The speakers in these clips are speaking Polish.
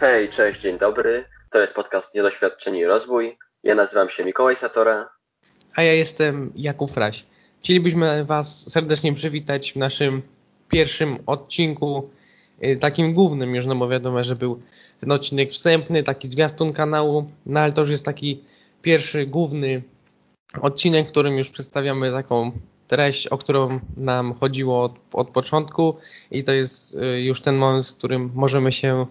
Hej, cześć, dzień dobry. To jest podcast Niedoświadczeni i Rozwój. Ja nazywam się Mikołaj Satora. A ja jestem Jakub Fraś. Chcielibyśmy Was serdecznie przywitać w naszym pierwszym odcinku, y, takim głównym już, no bo wiadomo, że był ten odcinek wstępny, taki zwiastun kanału, no ale to już jest taki pierwszy główny odcinek, w którym już przedstawiamy taką treść, o którą nam chodziło od, od początku i to jest y, już ten moment, w którym możemy się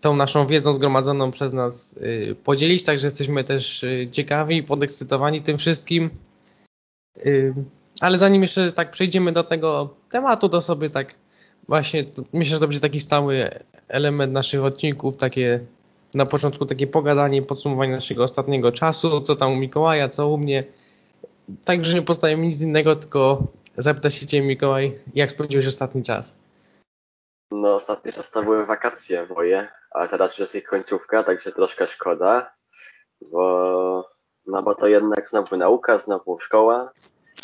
tą naszą wiedzą zgromadzoną przez nas y, podzielić, także jesteśmy też y, ciekawi i podekscytowani tym wszystkim. Ale zanim jeszcze tak przejdziemy do tego tematu, to sobie tak właśnie myślę, że to będzie taki stały element naszych odcinków, takie na początku takie pogadanie, podsumowanie naszego ostatniego czasu, co tam u Mikołaja, co u mnie. Także nie pozostaje mi nic innego, tylko zapytać się Ciebie Mikołaj, jak spędziłeś ostatni czas? No ostatni czas to były wakacje moje, ale teraz już jest ich końcówka, także troszkę szkoda, bo no bo to jednak znowu nauka, znowu szkoła.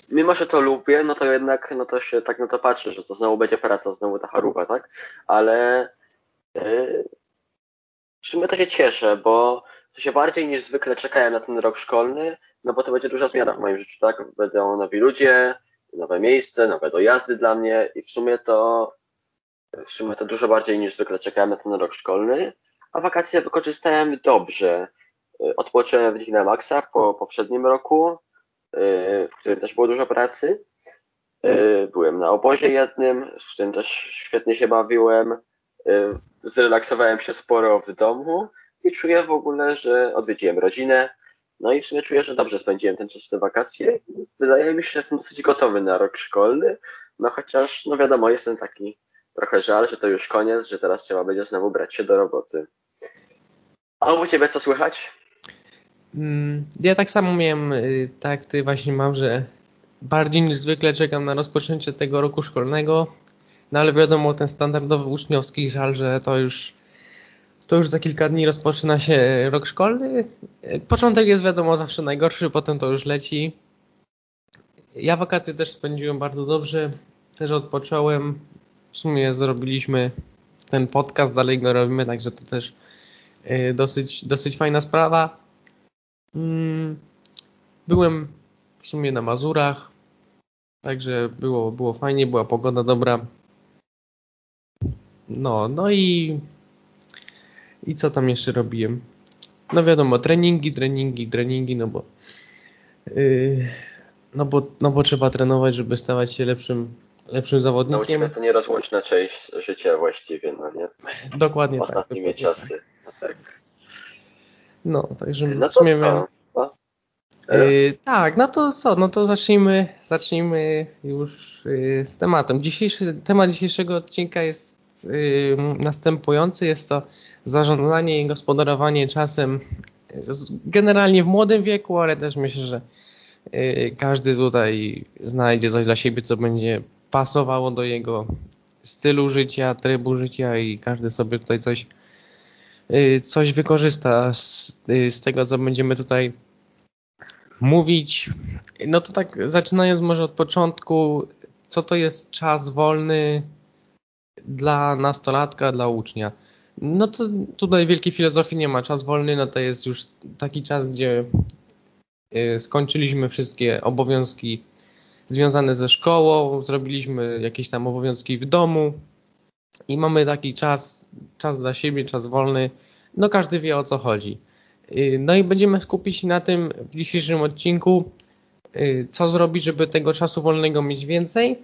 Mimo, że to lubię, no to jednak, no to się tak na to patrzę, że to znowu będzie praca, znowu ta charuba, tak? Ale yy, w sumie to się cieszę, bo to się bardziej niż zwykle czekałem na ten rok szkolny, no bo to będzie duża zmiana w moim życiu, tak? Będą nowi ludzie, nowe miejsce, nowe dojazdy dla mnie i w sumie to w sumie to dużo bardziej niż zwykle czekałem na ten rok szkolny, a wakacje wykorzystałem dobrze. Odpocząłem w nich na maksa po poprzednim roku, w którym też było dużo pracy. Byłem na obozie jednym, w którym też świetnie się bawiłem. Zrelaksowałem się sporo w domu i czuję w ogóle, że odwiedziłem rodzinę. No i w sumie czuję, że dobrze spędziłem ten czas te wakacje. Wydaje mi się, że jestem dosyć gotowy na rok szkolny. No chociaż, no wiadomo, jestem taki trochę żal, że to już koniec, że teraz trzeba będzie znowu brać się do roboty. A u Ciebie co słychać? Mm, ja tak samo miałem, y, tak ty właśnie mam, że bardziej niż zwykle czekam na rozpoczęcie tego roku szkolnego, no ale wiadomo, ten standardowy uczniowski żal, że to już to już za kilka dni rozpoczyna się rok szkolny. Początek jest wiadomo zawsze najgorszy, potem to już leci. Ja wakacje też spędziłem bardzo dobrze, też odpocząłem, w sumie zrobiliśmy ten podcast, dalej go robimy, także to też y, dosyć, dosyć fajna sprawa. Mm, byłem w sumie na Mazurach, także było, było fajnie, była pogoda dobra. No, no i i co tam jeszcze robiłem? No wiadomo, treningi, treningi, treningi, no bo yy, no bo, no bo trzeba trenować, żeby stawać się lepszym lepszym zawodnikiem. No to nierozłączna część życia właściwie, no nie? Dokładnie tak, Ostatnimi tak. czasy. No, tak. no, także no to sumie co? No? Yy, tak, no to co, no to zacznijmy, zacznijmy już yy, z tematem. Dzisiejszy, temat dzisiejszego odcinka jest yy, następujący, jest to zarządzanie i gospodarowanie czasem generalnie w młodym wieku, ale też myślę, że yy, każdy tutaj znajdzie coś dla siebie, co będzie pasowało do jego stylu życia, trybu życia i każdy sobie tutaj coś, y, coś wykorzysta z, y, z tego, co będziemy tutaj mówić. No to tak zaczynając może od początku, co to jest czas wolny dla nastolatka, dla ucznia? No to tutaj wielkiej filozofii nie ma. Czas wolny no to jest już taki czas, gdzie y, skończyliśmy wszystkie obowiązki związane ze szkołą, zrobiliśmy jakieś tam obowiązki w domu i mamy taki czas, czas dla siebie, czas wolny. No każdy wie o co chodzi. Y, no i będziemy skupić się na tym w dzisiejszym odcinku, y, co zrobić, żeby tego czasu wolnego mieć więcej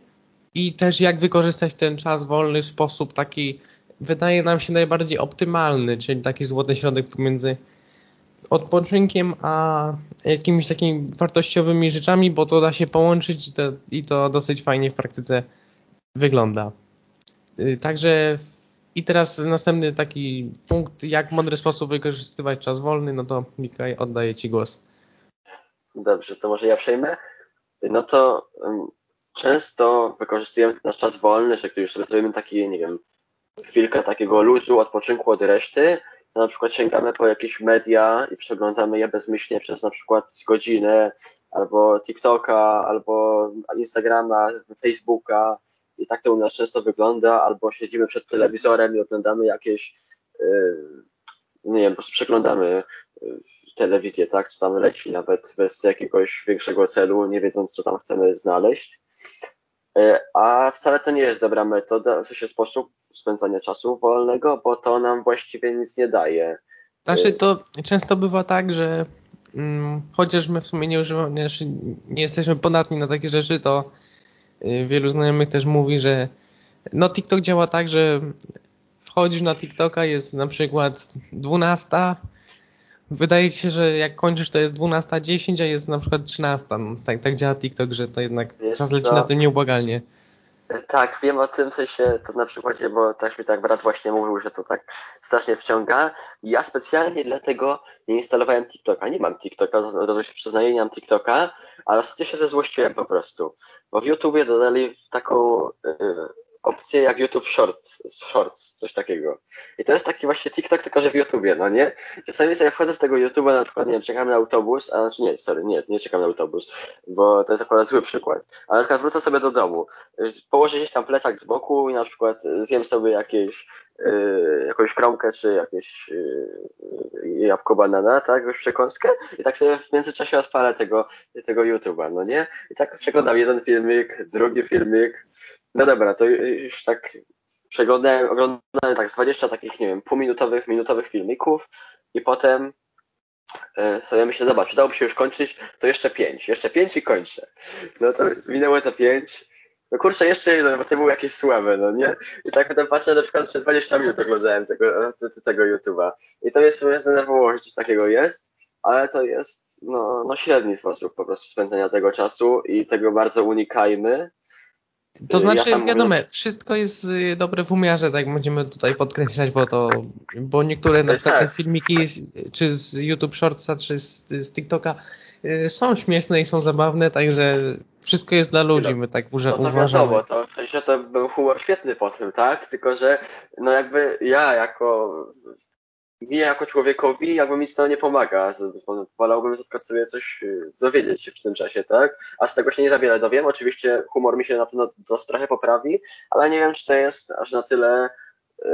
i też jak wykorzystać ten czas wolny w sposób taki, wydaje nam się najbardziej optymalny, czyli taki złoty środek pomiędzy odpoczynkiem, a jakimiś takimi wartościowymi rzeczami, bo to da się połączyć i to, i to dosyć fajnie w praktyce wygląda. Y, także i teraz następny taki punkt, jak w mądry sposób wykorzystywać czas wolny, no to Mikaj, oddaję Ci głos. Dobrze, to może ja przejmę. No to um, często wykorzystujemy nasz czas wolny, że już sobie zrobimy taki, nie wiem, chwilkę takiego luzu, odpoczynku od reszty, to na przykład sięgamy po jakieś media i przeglądamy je bezmyślnie przez na przykład godzinę, albo TikToka, albo Instagrama, Facebooka. I tak to u nas często wygląda, albo siedzimy przed telewizorem i oglądamy jakieś nie wiem, po prostu przeglądamy telewizję, tak, co tam leci, nawet bez jakiegoś większego celu, nie wiedząc, co tam chcemy znaleźć. A wcale to nie jest dobra metoda, w sensie sposób spędzania czasu wolnego, bo to nam właściwie nic nie daje. Znaczy to często bywa tak, że mm, chociaż my w sumie nie używamy, znaczy nie jesteśmy podatni na takie rzeczy, to y, wielu znajomych też mówi, że no TikTok działa tak, że wchodzisz na TikToka, jest na przykład 12, wydaje ci się, że jak kończysz to jest 12.10, a jest na przykład 13. No, tak, tak działa TikTok, że to jednak Wiesz czas leci co? na tym nieubłagalnie. Tak, wiem o tym, w sensie to na przykładzie, bo też mi tak brat właśnie mówił, że to tak strasznie wciąga. Ja specjalnie dlatego nie instalowałem TikToka. Nie mam TikToka, od się przyznaję, nie mam TikToka, ale ostatnio się zezłościłem po prostu. Bo w YouTubie dodali taką yy, opcję jak YouTube Shorts, Shorts, coś takiego. I to jest taki właśnie TikTok, tylko że w YouTubie, no nie? Czasami sobie wchodzę z tego YouTube'a, na przykład, nie wiem, czekam na autobus, a znaczy nie, sorry, nie, nie czekam na autobus, bo to jest akurat zły przykład. Ale na przykład wrócę sobie do domu, położę gdzieś tam plecak z boku i na przykład zjem sobie jakieś, yy, jakąś kromkę, czy jakieś yy, jabłko banana, tak, już przekąskę i tak sobie w międzyczasie odpalę tego, tego YouTube'a, no nie? I tak przeglądam jeden filmik, drugi filmik, no dobra, to już tak przeglądałem, oglądałem tak z 20 takich, nie wiem, półminutowych, minutowych filmików i potem e, sobie myślę, zobacz, przydałoby się już kończyć, to jeszcze pięć, jeszcze pięć i kończę. No to minęło to pięć. No kurczę, jeszcze jeden, bo to było jakieś słabe, no nie? I tak potem patrzę, na przykład, że 20 minut oglądałem tego, tego YouTube'a. I to mnie zdenerwowało, że coś takiego jest, ale to jest, no, no średni sposób po prostu spędzenia tego czasu i tego bardzo unikajmy. To znaczy, ja wiadomo, mówię... wszystko jest y, dobre w umiarze, tak będziemy tutaj podkreślać, bo to, bo niektóre na przykład tak. filmiki, czy z YouTube Shortsa, czy z, z TikToka y, są śmieszne i są zabawne, także wszystko jest dla ludzi, my tak no, to, to uważamy. Wiadomo, to w sensie to był humor świetny po tym, tak? Tylko, że no jakby ja jako mi jako człowiekowi jakby mi to nie pomaga. Wolałbym na przykład sobie coś y, dowiedzieć się w tym czasie, tak? A z tego się nie za wiele dowiem. Oczywiście humor mi się na pewno to trochę poprawi, ale nie wiem, czy to jest aż na tyle y,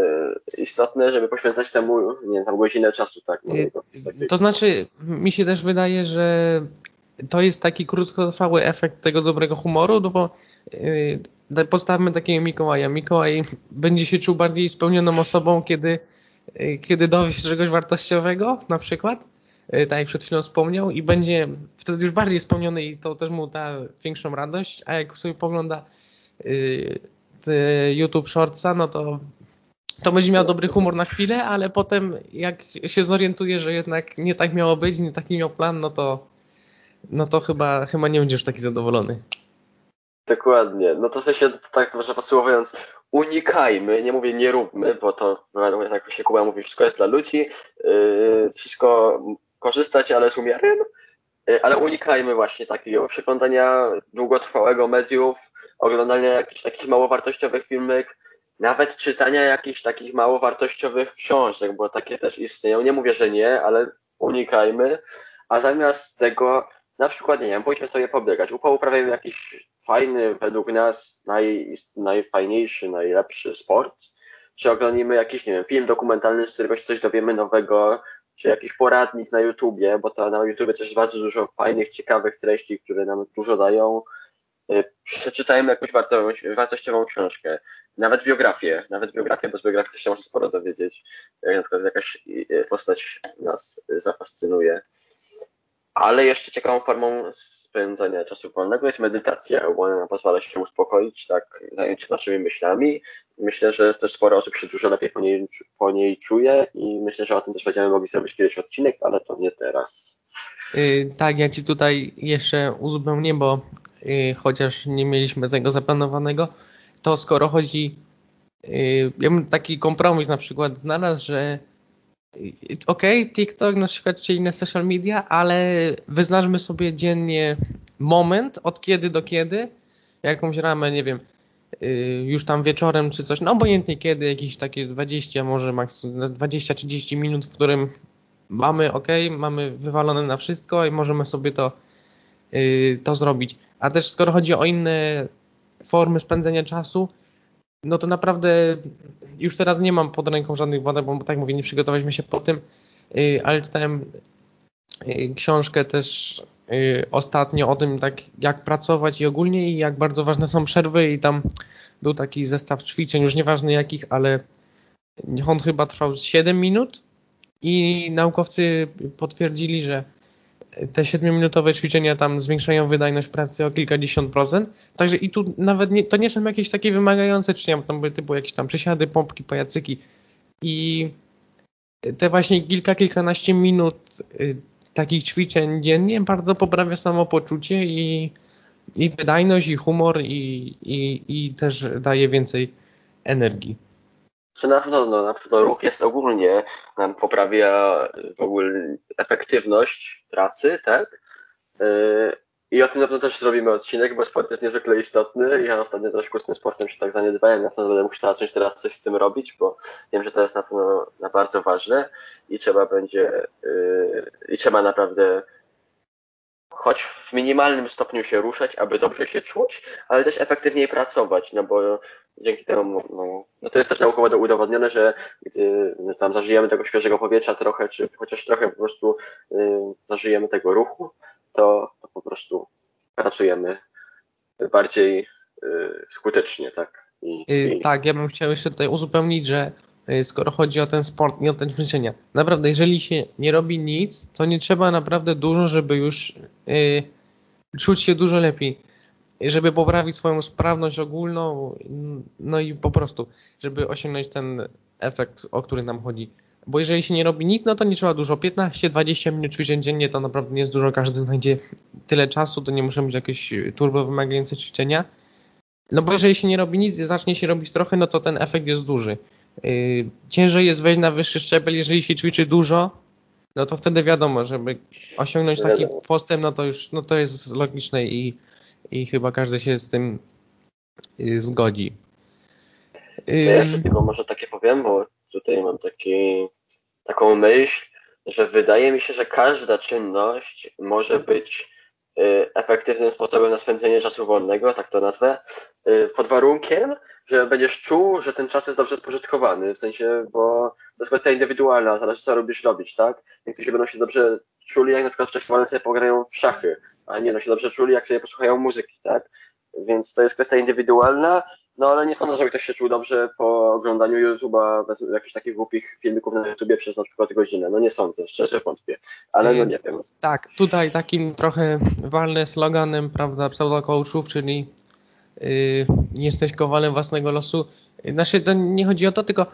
istotne, żeby poświęcać temu, nie wiem, tam godzinę czasu, tak? No, to znaczy, mi się też wydaje, że to jest taki krótkotrwały efekt tego dobrego humoru, no bo yy, postawmy takiego Mikołaja. Mikołaj będzie się czuł bardziej spełnioną osobą, kiedy Y, kiedy dowie się czegoś wartościowego na przykład, y, tak jak przed chwilą wspomniał, i będzie wtedy już bardziej spełniony i to też mu da większą radość, a jak sobie pogląda y, YouTube Shortsa, no to to będzie miał dobry humor na chwilę, ale potem jak się zorientuje, że jednak nie tak miało być, nie taki miał plan, no to no to chyba, chyba nie będziesz taki zadowolony. Dokładnie. No to w sensie, tak może podsumowując, unikajmy, nie mówię nie róbmy, bo to jak się Kuba mówi, wszystko jest dla ludzi, yy, wszystko korzystać, ale z umiarem, yy, ale unikajmy właśnie takiego przeglądania długotrwałego mediów, oglądania jakichś takich małowartościowych filmek, nawet czytania jakichś takich małowartościowych książek, bo takie też istnieją. Nie mówię, że nie, ale unikajmy, a zamiast tego na przykład, nie wiem, pójdźmy sobie pobiegać, upouprawiajmy jakiś fajny, według nas naj, najfajniejszy, najlepszy sport, czy oglądamy jakiś, nie wiem, film dokumentalny, z którego się coś dowiemy nowego, czy jakiś poradnik na YouTubie, bo to na YouTubie też jest bardzo dużo fajnych, ciekawych treści, które nam dużo dają. Y, przeczytajmy jakąś wartościową książkę, nawet biografię, nawet biografię, bo z biografii się może sporo dowiedzieć, jak na przykład jakaś y, postać nas zafascynuje. Ale jeszcze ciekawą formą spędzania czasu wolnego jest medytacja, bo ona pozwala się uspokoić, tak, zająć się naszymi myślami. Myślę, że też sporo osób się dużo lepiej po niej, po niej czuje i myślę, że o tym też będziemy mogli zrobić kiedyś odcinek, ale to nie teraz. Yy, tak, ja Ci tutaj jeszcze uzupełnię, bo yy, chociaż nie mieliśmy tego zaplanowanego, to skoro chodzi, yy, ja bym taki kompromis na przykład znalazł, że ok, TikTok, na przykład czy inne social media, ale wyznaczmy sobie dziennie moment, od kiedy do kiedy, jakąś ramę, nie wiem, y, już tam wieczorem czy coś, no obojętnie kiedy, jakieś takie 20, może maksimum 20-30 minut, w którym mamy ok, mamy wywalone na wszystko i możemy sobie to, y, to zrobić. A też skoro chodzi o inne formy spędzenia czasu, no to naprawdę już teraz nie mam pod ręką żadnych badań, bo tak mówię, nie przygotowaliśmy się po tym, y, ale czytałem y, książkę też y, ostatnio o tym, tak jak pracować i ogólnie i jak bardzo ważne są przerwy i tam był taki zestaw ćwiczeń, już nieważne jakich, ale on chyba trwał 7 minut i naukowcy potwierdzili, że te 7-minutowe ćwiczenia tam zwiększają wydajność pracy o kilkadziesiąt procent. Także i tu nawet nie, to nie są jakieś takie wymagające ćwiczenia, tam były typu jakieś tam przysiady, pompki, pajacyki i te właśnie kilka, kilkanaście minut y, takich ćwiczeń dziennie bardzo poprawia samopoczucie i, i wydajność, i humor, i, i, i też daje więcej energii. Czy na pewno, no, na pewno ruch jest ogólnie, nam poprawia w ogóle efektywność pracy, tak? Yy, I o tym na pewno też zrobimy odcinek, bo sport jest niezwykle istotny. Ja ostatnio troszkę z tym sportem się tak zaniedbałem, na pewno będę musiał zacząć teraz coś z tym robić, bo wiem, że to jest na pewno na bardzo ważne i trzeba będzie, yy, i trzeba naprawdę choć w minimalnym stopniu się ruszać, aby dobrze się czuć, ale też efektywniej pracować, no bo dzięki temu, no, no to jest też naukowo udowodnione, że gdy tam zażyjemy tego świeżego powietrza trochę, czy chociaż trochę po prostu y, zażyjemy tego ruchu, to, to po prostu pracujemy bardziej y, skutecznie, tak? I, y, i... Tak, ja bym chciał jeszcze tutaj uzupełnić, że skoro chodzi o ten sport i o te ćwiczenia, naprawdę jeżeli się nie robi nic, to nie trzeba naprawdę dużo, żeby już yy, czuć się dużo lepiej żeby poprawić swoją sprawność ogólną, no i po prostu, żeby osiągnąć ten efekt, o który nam chodzi. Bo jeżeli się nie robi nic, no to nie trzeba dużo. 15-20 minut ćwiczeń dziennie to naprawdę nie jest dużo. Każdy znajdzie tyle czasu, to nie muszą być jakieś turbo wymagające ćwiczenia. No bo jeżeli się nie robi nic i zacznie się robić trochę, no to ten efekt jest duży. Yy, ciężej jest wejść na wyższy szczebel, jeżeli się ćwiczy dużo, no to wtedy wiadomo, żeby osiągnąć taki postęp, no to już no to jest logiczne i i chyba każdy się z tym y, zgodzi. To ja jeszcze tylko może takie powiem, bo tutaj mam taki, taką myśl, że wydaje mi się, że każda czynność może być y, efektywnym sposobem na spędzenie czasu wolnego, tak to nazwę, y, pod warunkiem, że będziesz czuł, że ten czas jest dobrze spożytkowany, w sensie, bo to jest kwestia indywidualna, zależy co robisz robić, tak? Niektórzy będą się dobrze czuli, jak na przykład wcześniej wolne sobie pograją w szachy, a nie no się dobrze czuli, jak sobie posłuchają muzyki, tak? Więc to jest kwestia indywidualna, no ale nie sądzę, żeby ktoś się czuł dobrze po oglądaniu YouTube'a bez jakichś takich głupich filmików na YouTubie przez na przykład godzinę. No nie sądzę, szczerze wątpię, ale no nie wiem. Tak, tutaj takim trochę walnym sloganem, prawda, pseudo-coachów, czyli nie jesteś kowalem własnego losu. Znaczy, to nie chodzi o to, tylko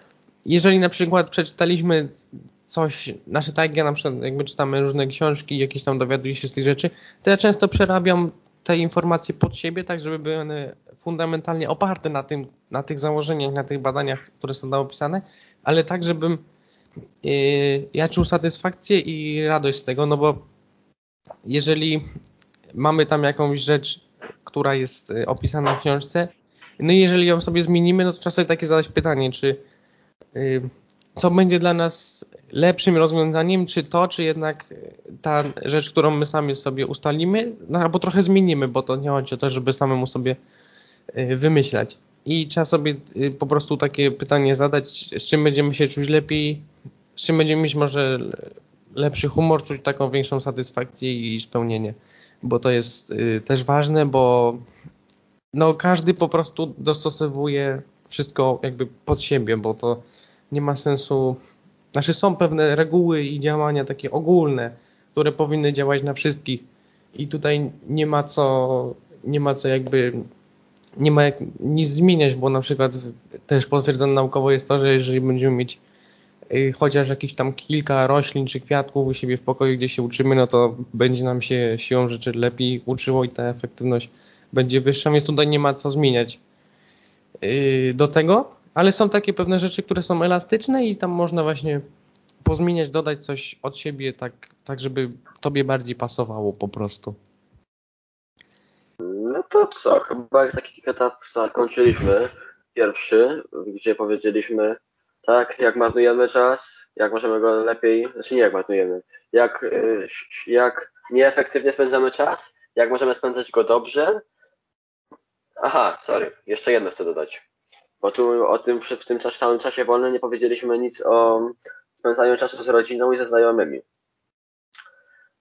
jeżeli na przykład przeczytaliśmy coś, znaczy tak ja na przykład jakby czytamy różne książki, jakieś tam dowiaduję się z tych rzeczy, to ja często przerabiam te informacje pod siebie, tak żeby były one fundamentalnie oparte na, tym, na tych założeniach, na tych badaniach, które są tam opisane, ale tak, żebym yy, ja czuł satysfakcję i radość z tego, no bo jeżeli mamy tam jakąś rzecz, która jest y, opisana w książce, no i jeżeli ją sobie zmienimy, no to trzeba sobie takie zadać pytanie, czy yy, co będzie dla nas lepszym rozwiązaniem, czy to, czy jednak ta rzecz, którą my sami sobie ustalimy, no, albo trochę zmienimy, bo to nie chodzi o to, żeby samemu sobie y, wymyślać. I trzeba sobie y, po prostu takie pytanie zadać, z czym będziemy się czuć lepiej, z czym będziemy mieć może lepszy humor, czuć taką większą satysfakcję i spełnienie. Bo to jest y, też ważne, bo no każdy po prostu dostosowuje wszystko jakby pod siebie, bo to nie ma sensu. Znaczy są pewne reguły i działania takie ogólne, które powinny działać na wszystkich i tutaj nie ma co, nie ma co jakby nie ma jak nic zmieniać, bo na przykład też potwierdzone naukowo jest to, że jeżeli będziemy mieć chociaż jakieś tam kilka roślin czy kwiatków u siebie w pokoju, gdzie się uczymy, no to będzie nam się siłą rzeczy lepiej uczyło i ta efektywność będzie wyższa, więc tutaj nie ma co zmieniać. Y, do tego ale są takie pewne rzeczy, które są elastyczne i tam można właśnie pozmieniać, dodać coś od siebie, tak, tak żeby tobie bardziej pasowało po prostu. No to co, chyba taki etap zakończyliśmy. Pierwszy, gdzie powiedzieliśmy, tak, jak marnujemy czas, jak możemy go lepiej, znaczy nie jak marnujemy, jak, y, jak nieefektywnie spędzamy czas, jak możemy spędzać go dobrze. Aha, sorry, jeszcze jedno chcę dodać Bo tu o tym w tym całym czasie wolnym nie powiedzieliśmy nic o spędzaniu czasu z rodziną i ze znajomymi.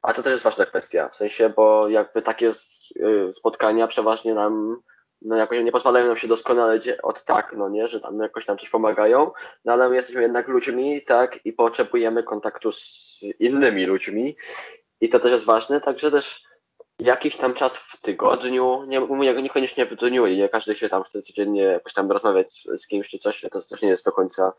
A to też jest ważna kwestia, w sensie, bo jakby takie y, spotkania przeważnie nam no jakoś nie pozwalają nam się doskonale od tak, no nie, że tam jakoś nam coś pomagają, no ale my jesteśmy jednak ludźmi, tak, i potrzebujemy kontaktu z innymi ludźmi i to też jest ważne, także też jakiś tam czas w tygodniu, nie mówię niekoniecznie w dniu i nie każdy się tam chce codziennie jakoś tam rozmawiać z, z kimś czy coś, to też nie jest do końca,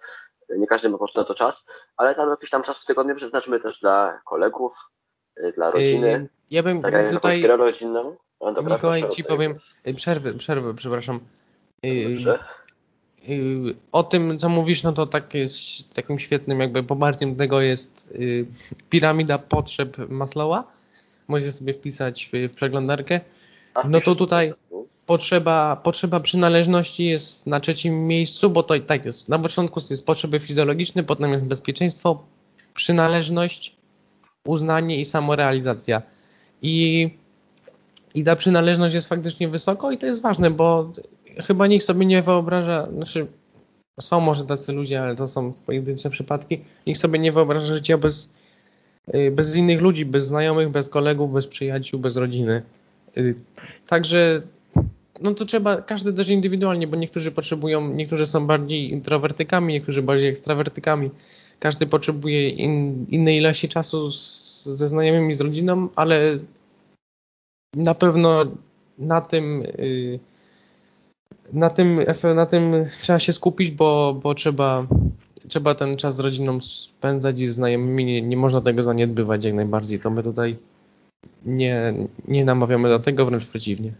nie każdy ma po prostu na to czas, ale tam jakiś tam czas w tygodniu przeznaczmy też dla kolegów, y, dla rodziny. Ja bym tak, tutaj... rodzinną. No dobra, Mikołaj, ci powiem, y, przerwy, przerwy, przepraszam. Y, Dobrze. O tym, co mówisz, no to tak jest takim świetnym jakby poparciem tego jest piramida potrzeb Maslowa możecie sobie wpisać w, w przeglądarkę. No to tutaj potrzeba, potrzeba przynależności jest na trzecim miejscu, bo to i tak jest. Na początku jest potrzeby fizjologiczne, potem jest bezpieczeństwo, przynależność, uznanie i samorealizacja. I, i ta przynależność jest faktycznie wysoko i to jest ważne, bo chyba nikt sobie nie wyobraża, znaczy są może tacy ludzie, ale to są pojedyncze przypadki, nikt sobie nie wyobraża życia bez Y, bez innych ludzi, bez znajomych, bez kolegów, bez przyjaciół, bez rodziny. Y, także no to trzeba, każdy też indywidualnie, bo niektórzy potrzebują, niektórzy są bardziej introwertykami, niektórzy bardziej ekstrawertykami. Każdy potrzebuje in, innej ilości czasu z, ze znajomymi, z rodziną, ale na pewno na tym y, na tym, na tym trzeba się skupić, bo, bo trzeba trzeba ten czas z rodziną spędzać i znajomymi, nie, nie można tego zaniedbywać jak najbardziej. To my tutaj nie, nie namawiamy do tego, wręcz przeciwnie.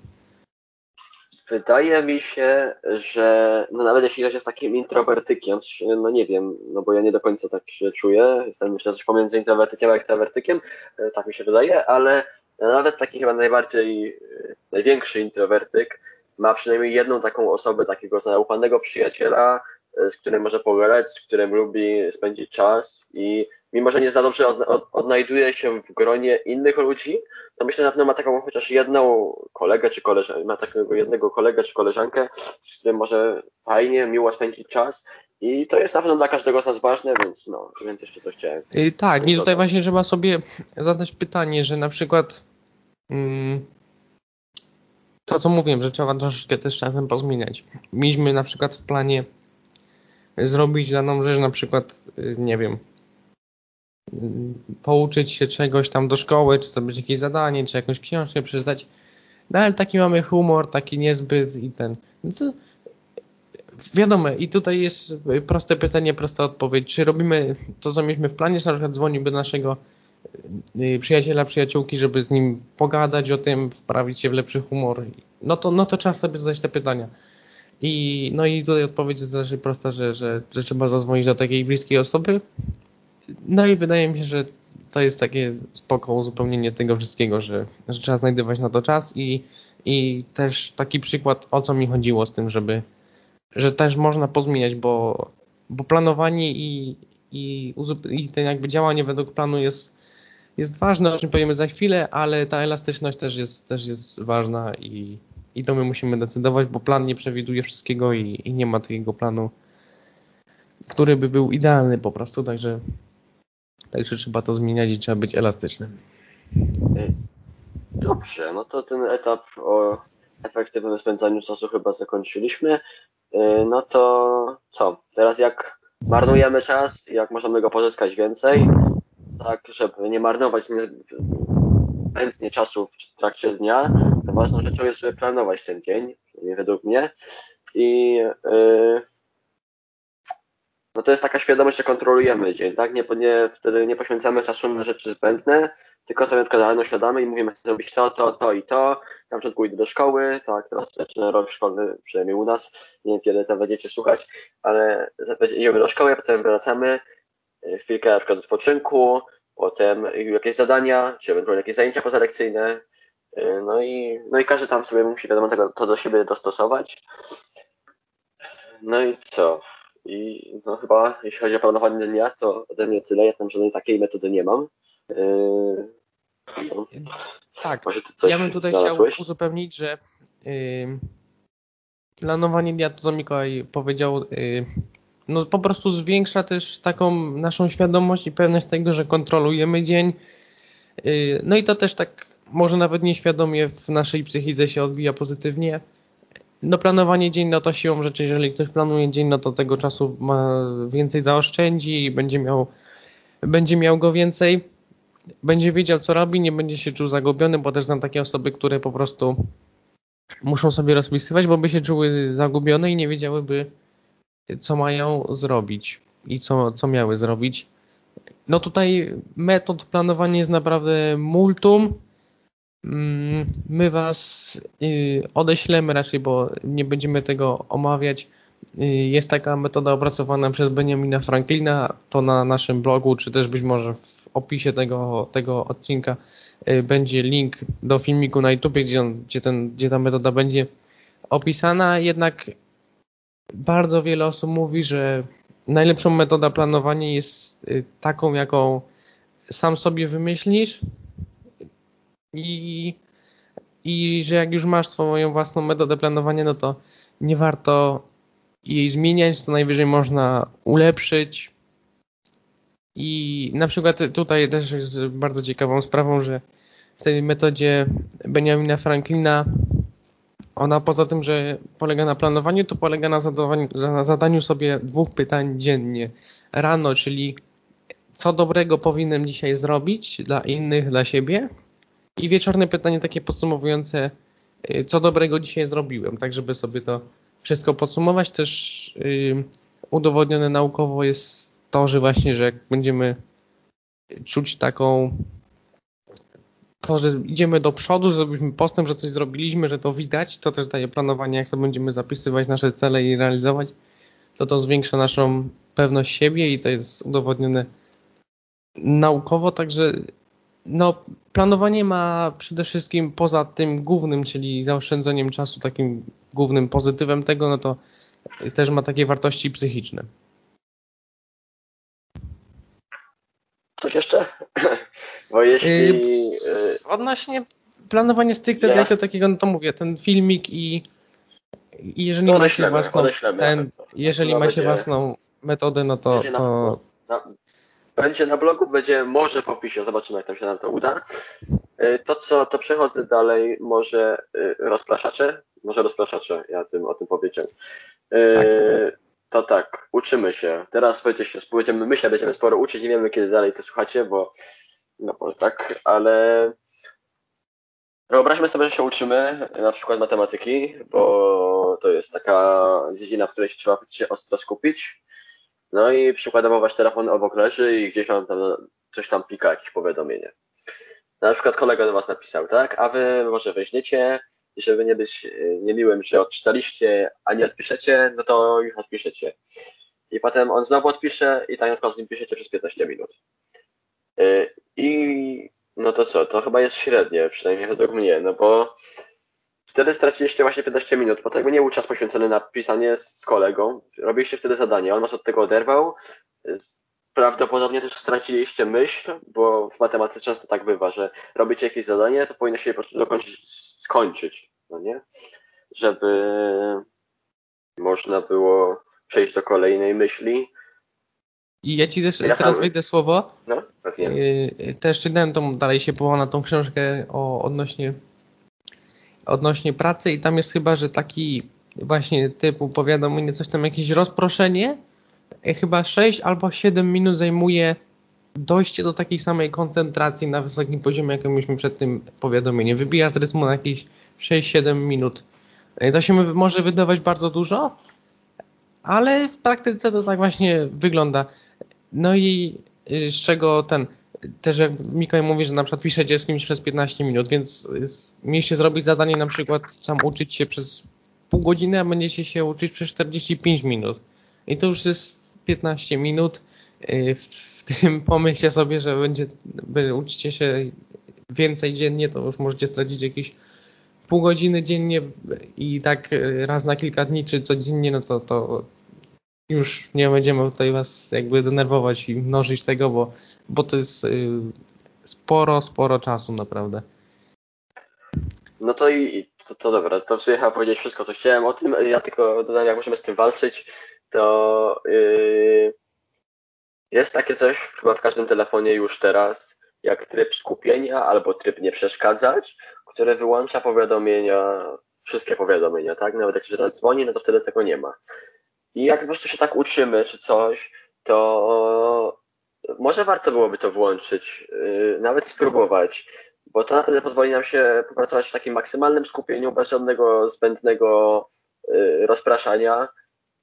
Wydaje mi się, że no nawet jeśli ktoś jest takim introwertykiem, no nie wiem, no bo ja nie do końca tak się czuję, jestem myślę coś pomiędzy introwertykiem a ekstrawertykiem, e, tak mi się wydaje, ale nawet taki chyba najbardziej, e, największy introwertyk ma przynajmniej jedną taką osobę, takiego zaufanego przyjaciela, E, z którym może pogadać, z którym lubi spędzić czas i mimo, że nie za dobrze od, odnajduje się w gronie innych ludzi, to myślę, że na pewno ma taką chociaż jedną kolegę czy koleżankę, ma takiego jednego kolegę czy koleżankę, z którym może fajnie, miło spędzić czas i to jest na pewno dla każdego z nas ważne, więc no, więc jeszcze to chciałem. Yy, tak, i tutaj właśnie trzeba sobie zadać pytanie, że na przykład mm, to, co mówiłem, że trzeba troszeczkę też czasem pozmieniać. Mieliśmy na przykład w planie zrobić daną rzecz, na przykład, y, nie wiem, y, pouczyć się czegoś tam do szkoły, czy zrobić jakieś zadanie, czy jakąś książkę przeczytać. No ale taki mamy humor, taki niezbyt i ten. No to, wiadomo, i tutaj jest proste pytanie, prosta odpowiedź. Czy robimy to, co mieliśmy w planie, czy na przykład dzwonimy do naszego y, przyjaciela, przyjaciółki, żeby z nim pogadać o tym, wprawić się w lepszy humor. No to, no to trzeba sobie zadać te pytania. I, no i tutaj odpowiedź jest raczej prosta, że, że, że trzeba zadzwonić do takiej bliskiej osoby. No i wydaje mi się, że to jest takie spoko uzupełnienie tego wszystkiego, że, że trzeba znajdować na to czas i, i też taki przykład, o co mi chodziło z tym, żeby, że też można pozmieniać, bo, bo planowanie i, i, i ten jakby działanie według planu jest, jest ważne, o czym powiemy za chwilę, ale ta elastyczność też jest, też jest ważna i, i to my musimy decydować, bo plan nie przewiduje wszystkiego i, i nie ma takiego planu, który by był idealny po prostu, także, także trzeba to zmieniać i trzeba być elastycznym. Dobrze, no to ten etap o efektywnym spędzaniu czasu chyba zakończyliśmy. Y, no to co? Teraz jak marnujemy czas, jak możemy go pozyskać więcej, tak, żeby nie marnować chętnie czasu w trakcie dnia, to ważną rzeczą jest, żeby planować ten dzień, według mnie. I yy, no to jest taka świadomość, że kontrolujemy dzień, tak? Nie, nie, wtedy nie poświęcamy czasu na rzeczy zbędne, tylko sobie na przykład rano i mówimy, chcę zrobić to, to, to i to. Na początku idę do szkoły, tak, teraz zaczyna rok szkolny, przynajmniej u nas, nie wiem kiedy to będziecie słuchać, ale idziemy do szkoły, potem wracamy, chwilkę na przykład odpoczynku, potem jakieś zadania, czy ewentualnie jakieś zajęcia pozalekcyjne, y, no i, no i każdy tam sobie musi wiadomo tego, to do siebie dostosować. No i co? I no chyba jeśli chodzi o planowanie dnia, to ode mnie tyle. Ja tam żadnej takiej metody nie mam. Yy, no. Tak, ja bym tutaj znalazłeś? chciał uzupełnić, że yy, planowanie dnia, to co Mikołaj powiedział, y, no po prostu zwiększa też taką naszą świadomość i pewność tego, że kontrolujemy dzień. Y, no i to też tak może nawet nieświadomie w naszej psychice się odbija pozytywnie. No planowanie dzień, to siłą rzeczy, jeżeli ktoś planuje dzień, no to tego czasu ma więcej zaoszczędzi i będzie miał, będzie miał go więcej. Będzie wiedział, co robi, nie będzie się czuł zagubiony, bo też znam takie osoby, które po prostu muszą sobie rozpisywać, bo by się czuły zagubione i nie wiedziałyby, co mają zrobić i co, co miały zrobić. No tutaj metod planowania jest naprawdę multum. Mm, my Was y, odeślemy raczej, bo nie będziemy tego omawiać. Y, jest taka metoda opracowana przez Benjamina Franklina, to na naszym blogu, czy też być może w opisie tego, tego odcinka y, będzie link do filmiku na YouTube, gdzie, on, gdzie, ten, gdzie ta metoda będzie opisana. Jednak bardzo wiele osób mówi, że najlepszą metoda planowania jest taką, jaką sam sobie wymyślisz, i, i że jak już masz swoją własną metodę planowania, no to nie warto jej zmieniać, to najwyżej można ulepszyć. I na przykład tutaj też jest bardzo ciekawą sprawą, że w tej metodzie Benjamina Franklina ona poza tym, że polega na planowaniu, to polega na zadaniu, na zadaniu sobie dwóch pytań dziennie. Rano, czyli co dobrego powinienem dzisiaj zrobić dla innych, dla siebie i wieczorne pytanie takie podsumowujące, y, co dobrego dzisiaj zrobiłem, tak żeby sobie to wszystko podsumować. Też yy, udowodnione naukowo jest to, że właśnie, że jak będziemy czuć taką to, że idziemy do przodu, zrobiliśmy postęp, że coś zrobiliśmy, że to widać, to też daje planowanie, jak sobie będziemy zapisywać nasze cele i realizować, to to zwiększa naszą pewność siebie i to jest udowodnione naukowo, także no, planowanie ma przede wszystkim poza tym głównym, czyli zaoszczędzeniem czasu, takim głównym pozytywem tego, no to też ma takie wartości psychiczne. Coś jeszcze? Bo jeśli... Yy, odnośnie planowania stricte yes. jako takiego, no to mówię, ten filmik i, i jeżeli no macie własną, ten, jeżeli macie własną metodę, no to, to, będzie na blogu, będzie może po opisie, zobaczymy jak tam się nam to uda. Y, to co, to przechodzę dalej, może y, rozpraszacze, może rozpraszacze, ja tym, o tym powiedziałem. Y, tak. To tak, uczymy się. Teraz będziecie, będziemy, my się będziemy sporo uczyć, nie wiemy kiedy dalej to słuchacie, bo no może tak, ale wyobraźmy sobie, że się uczymy na przykład matematyki, bo to jest taka dziedzina, w której się trzeba się ostro skupić no i przykładowo wasz telefon obok leży i gdzieś on tam coś tam plika, jakieś powiadomienie. Na przykład kolega do was napisał, tak? A wy może weźmiecie żeby nie być e, niemiłym, że odczytaliście, a nie odpiszecie, no to już odpiszecie. I potem on znowu odpisze i tak z nim piszecie przez 15 minut. E, I no to co, to chyba jest średnie, przynajmniej według mnie, no bo Wtedy straciliście właśnie 15 minut, bo to jakby nie był czas poświęcony na pisanie z kolegą. Robiliście wtedy zadanie, on was od tego oderwał. Prawdopodobnie też straciliście myśl, bo w matematyce często tak bywa, że robicie jakieś zadanie, to powinno się je po prostu dokończyć, skończyć, no nie? Żeby można było przejść do kolejnej myśli. I ja ci też ja teraz sam... wejdę słowo. No, pewnie. Yy, też czytałem tą, dalej się powołał na tą książkę o odnośnie odnośnie pracy i tam jest chyba, że taki właśnie typu powiadomienie, coś tam, jakieś rozproszenie, e, chyba 6 albo 7 minut zajmuje dojście do takiej samej koncentracji na wysokim poziomie, jakim mieliśmy przed tym powiadomieniem. Wybija z rytmu na jakieś 6-7 minut. E, to się może wydawać bardzo dużo, ale w praktyce to tak właśnie wygląda. No i e, z czego ten też jak Mikołaj mówi, że na przykład piszecie z kimś przez 15 minut, więc mieliście zrobić zadanie na przykład sam uczyć się przez pół godziny, a będziecie się uczyć przez 45 minut. I to już jest 15 minut. Y, w, w tym pomyślcie sobie, że będzie, uczycie się więcej dziennie, to już możecie stracić jakieś pół godziny dziennie i tak y, raz na kilka dni czy codziennie, no to, to już nie będziemy tutaj was jakby denerwować i mnożyć tego, bo bo to jest y, sporo, sporo czasu naprawdę. No to i to, to dobra, to w sumie chyba powiedzieć wszystko, co chciałem o tym. Ja tylko dodam, jak możemy z tym walczyć, to yy, jest takie coś chyba w każdym telefonie już teraz, jak tryb skupienia albo tryb nie przeszkadzać, które wyłącza powiadomienia, wszystkie powiadomienia, tak? Nawet jak się raz dzwoni, no to wtedy tego nie ma. I jak po prostu się tak uczymy czy coś, to może warto byłoby to włączyć, yy, nawet spróbować, bo to naprawdę pozwoli nam się popracować w takim maksymalnym skupieniu, bez żadnego zbędnego yy, rozpraszania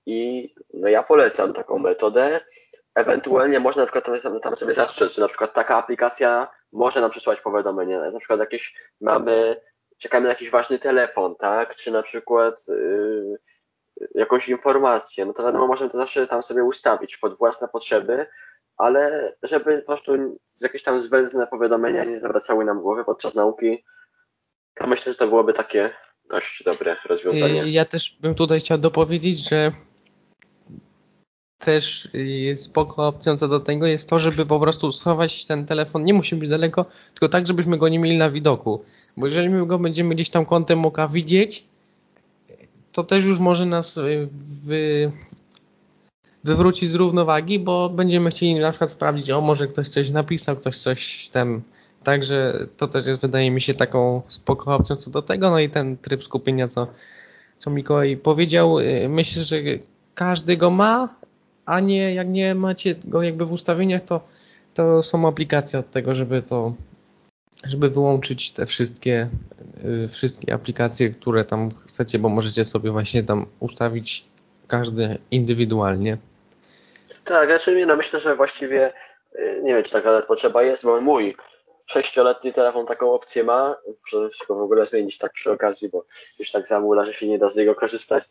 i no ja polecam taką metodę. Ewentualnie można na przykład tam, tam sobie zastrzec, że na przykład taka aplikacja może nam przysłać powiadomienie. Na przykład jakieś mamy, czekamy na jakiś ważny telefon, tak? Czy na przykład yy, jakąś informację, no to wiadomo, możemy to zawsze tam sobie ustawić pod własne potrzeby, ale żeby po prostu jakieś tam zbędne powiadomienia nie zawracały nam głowy podczas nauki, to myślę, że to byłoby takie dość dobre rozwiązanie. Ja też bym tutaj chciał dopowiedzieć, że też spoko opcją co do tego jest to, żeby po prostu schować ten telefon, nie musi być daleko, tylko tak, żebyśmy go nie mieli na widoku. Bo jeżeli my go będziemy gdzieś tam kątem oka widzieć, to też już może nas y, wy, wywrócić z równowagi, bo będziemy chcieli na przykład sprawdzić, o może ktoś coś napisał, ktoś coś tam. Także to też jest, wydaje mi się, taką spoko opcją co do tego. No i ten tryb skupienia, co, co Mikołaj powiedział, y, myślę, że każdy go ma, a nie, jak nie macie go jakby w ustawieniach, to, to są aplikacje od tego, żeby to żeby wyłączyć te wszystkie, y, wszystkie aplikacje, które tam chcecie, bo możecie sobie właśnie tam ustawić każdy indywidualnie. Tak, znaczy no myślę, że właściwie y, nie wiem, czy taka potrzeba jest, bo mój sześcioletni telefon taką opcję ma. Muszę się go w ogóle zmienić tak przy okazji, bo już tak zamula, że się nie da z niego korzystać,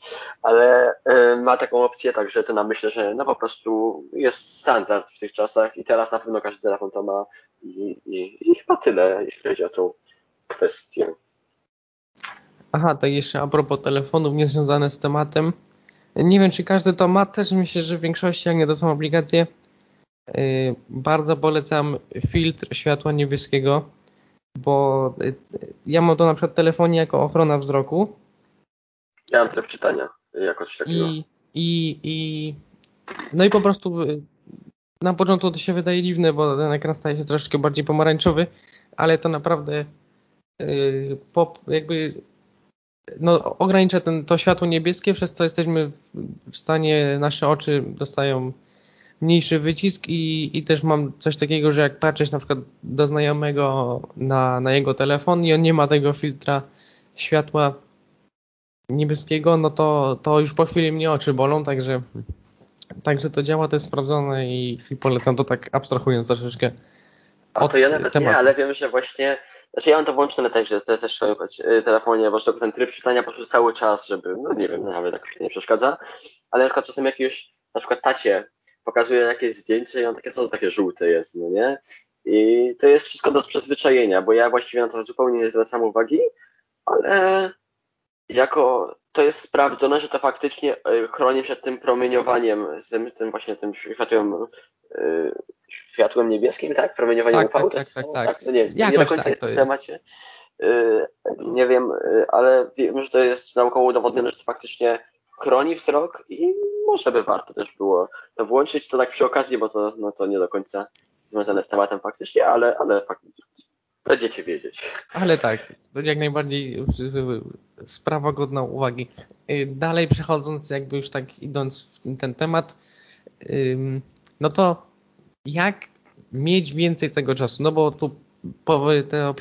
ale y, ma taką opcję, także to na myślę, że no po prostu jest standard w tych czasach i teraz na pewno każdy telefon to ma i, i, i chyba tyle, jeśli chodzi o tą kwestię. Aha, tak jeszcze a propos telefonów niezwiązane z tematem. Nie wiem, czy każdy to ma, też myślę, że w większości, jak nie to są aplikacje, Y, bardzo polecam filtr światła niebieskiego, bo y, ja mam to na przykład w telefonie jako ochrona wzroku. Ja mam tryb czytania jako coś takiego. I, i, i, no i po prostu y, na początku to się wydaje dziwne, bo ten ekran staje się troszeczkę bardziej pomarańczowy, ale to naprawdę pop, jakby no, ogranicza ten, to światło niebieskie, przez co jesteśmy w stanie, nasze oczy dostają mniejszy wycisk i, i też mam coś takiego, że jak patrzeć na przykład do znajomego na, na jego telefon i on nie ma tego filtra światła niebieskiego, no to, to już po chwili mnie oczy bolą, także, także to działa, to jest sprawdzone i, i polecam to tak abstrahując troszeczkę. A to ja nawet tematu. nie, ale wiem, że właśnie, znaczy ja mam to włączone też, że to jest też w y, telefonie, bo ten tryb czytania po prostu cały czas, żeby, no nie wiem, nawet tak nie przeszkadza, ale na przykład czasem jakiegoś, na przykład tacie pokazuje jakieś zdjęcie i on takie, co to takie żółte jest, no nie? I to jest wszystko do przyzwyczajenia, bo ja właściwie na to zupełnie nie zwracam uwagi, ale jako to jest sprawdzone, że to faktycznie e, chroni przed tym promieniowaniem, tym, tym właśnie tym światłem, yy, światłem niebieskim, tak? Promieniowaniem tak, UV. Tak, tak, tak, tak. Nie, nie do końca tak, jest w temacie. Yy, nie wiem, yy, ale wiem, że to jest naukowo udowodnione, że to faktycznie chroni wzrok i może by warto też było to włączyć, to tak przy okazji, bo to, no to nie do końca związane z tematem faktycznie, ale, ale faktycznie będziecie wiedzieć. Ale tak, jak najbardziej sprawa godna uwagi. Y, dalej przechodząc, jakby już tak idąc w ten temat, no to jak mieć więcej tego czasu? No bo tu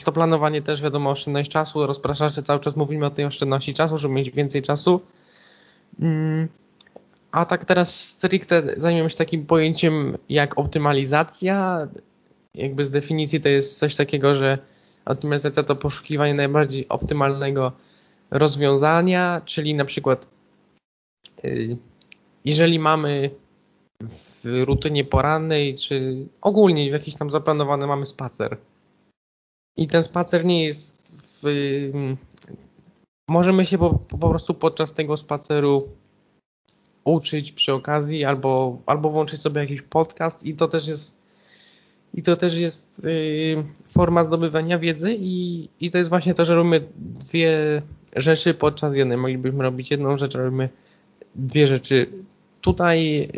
to planowanie też wiadomo oszczędność czasu, rozpraszacze cały czas mówimy o tej oszczędności czasu, żeby mieć więcej czasu. Mm, a tak teraz stricte zajmiemy się takim pojęciem jak optymalizacja. Jakby z definicji to jest coś takiego, że optymalizacja to poszukiwanie najbardziej optymalnego rozwiązania, czyli na przykład y, jeżeli mamy w rutynie porannej, czy ogólnie w jakiś tam zaplanowany mamy spacer. I ten spacer nie jest w, możemy się po, po prostu podczas tego spaceru uczyć przy okazji albo, albo włączyć sobie jakiś podcast i to też jest i to też jest y, forma zdobywania wiedzy i, i to jest właśnie to, że robimy dwie rzeczy podczas jednej. Moglibyśmy robić jedną rzecz, robimy dwie rzeczy. Tutaj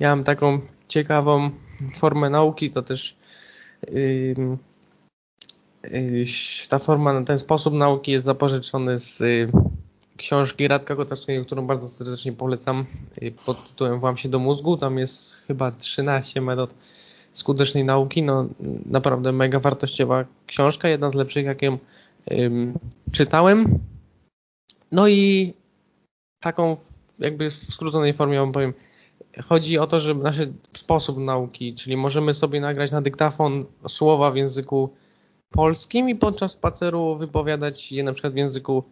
ja mam taką ciekawą formę nauki, to też ta forma, ten sposób nauki jest zapożyczony z y, książki Radka Kotackiego, którą bardzo serdecznie polecam y, pod tytułem Wam się do mózgu. Tam jest chyba 13 metod skutecznej nauki. No naprawdę mega wartościowa książka, jedna z lepszych, jaką ym, czytałem. No i taką jakby w skróconej formie wam powiem, chodzi o to, że nasz sposób nauki, czyli możemy sobie nagrać na dyktafon słowa w języku polskim i podczas spaceru wypowiadać je na przykład w języku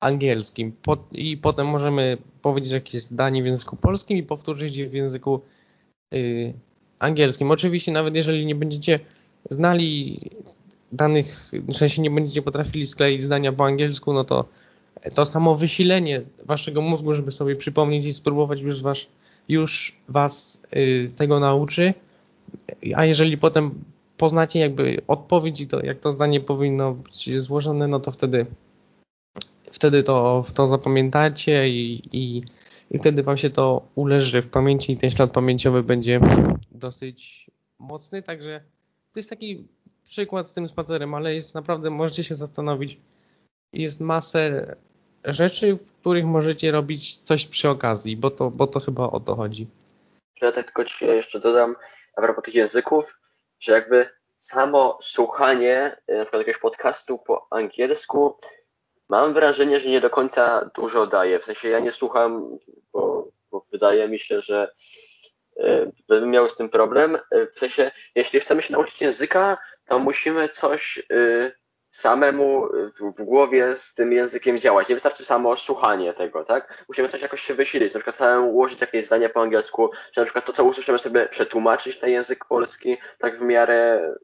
angielskim. I potem możemy powiedzieć jakieś zdanie w języku polskim i powtórzyć je w języku y, angielskim. Oczywiście nawet jeżeli nie będziecie znali danych, w sensie nie będziecie potrafili skleić zdania po angielsku, no to to samo wysilenie waszego mózgu, żeby sobie przypomnieć i spróbować już, was, już was y, tego nauczy, a jeżeli potem poznacie jakby odpowiedź i to, jak to zdanie powinno być złożone, no to wtedy wtedy to, to zapamiętacie i, i, i wtedy wam się to uleży w pamięci i ten ślad pamięciowy będzie dosyć mocny, także to jest taki przykład z tym spacerem, ale jest naprawdę, możecie się zastanowić, jest masę rzeczy, w których możecie robić coś przy okazji, bo to, bo to chyba o to chodzi. Ja tak tylko ci jeszcze dodam a propos tych języków, że jakby samo słuchanie e, na przykład jakiegoś podcastu po angielsku mam wrażenie, że nie do końca dużo daje. W sensie ja nie słucham, bo, bo wydaje mi się, że e, bym miał z tym problem. E, w sensie, jeśli chcemy się nauczyć języka, to musimy coś samemu w, w, głowie z tym językiem działać. Nie wystarczy samo słuchanie tego, tak? Musimy coś jakoś się wysilić, na przykład samemu ułożyć jakieś zdania po angielsku, czy na przykład to, co usłyszymy sobie przetłumaczyć na język polski, tak w miarę,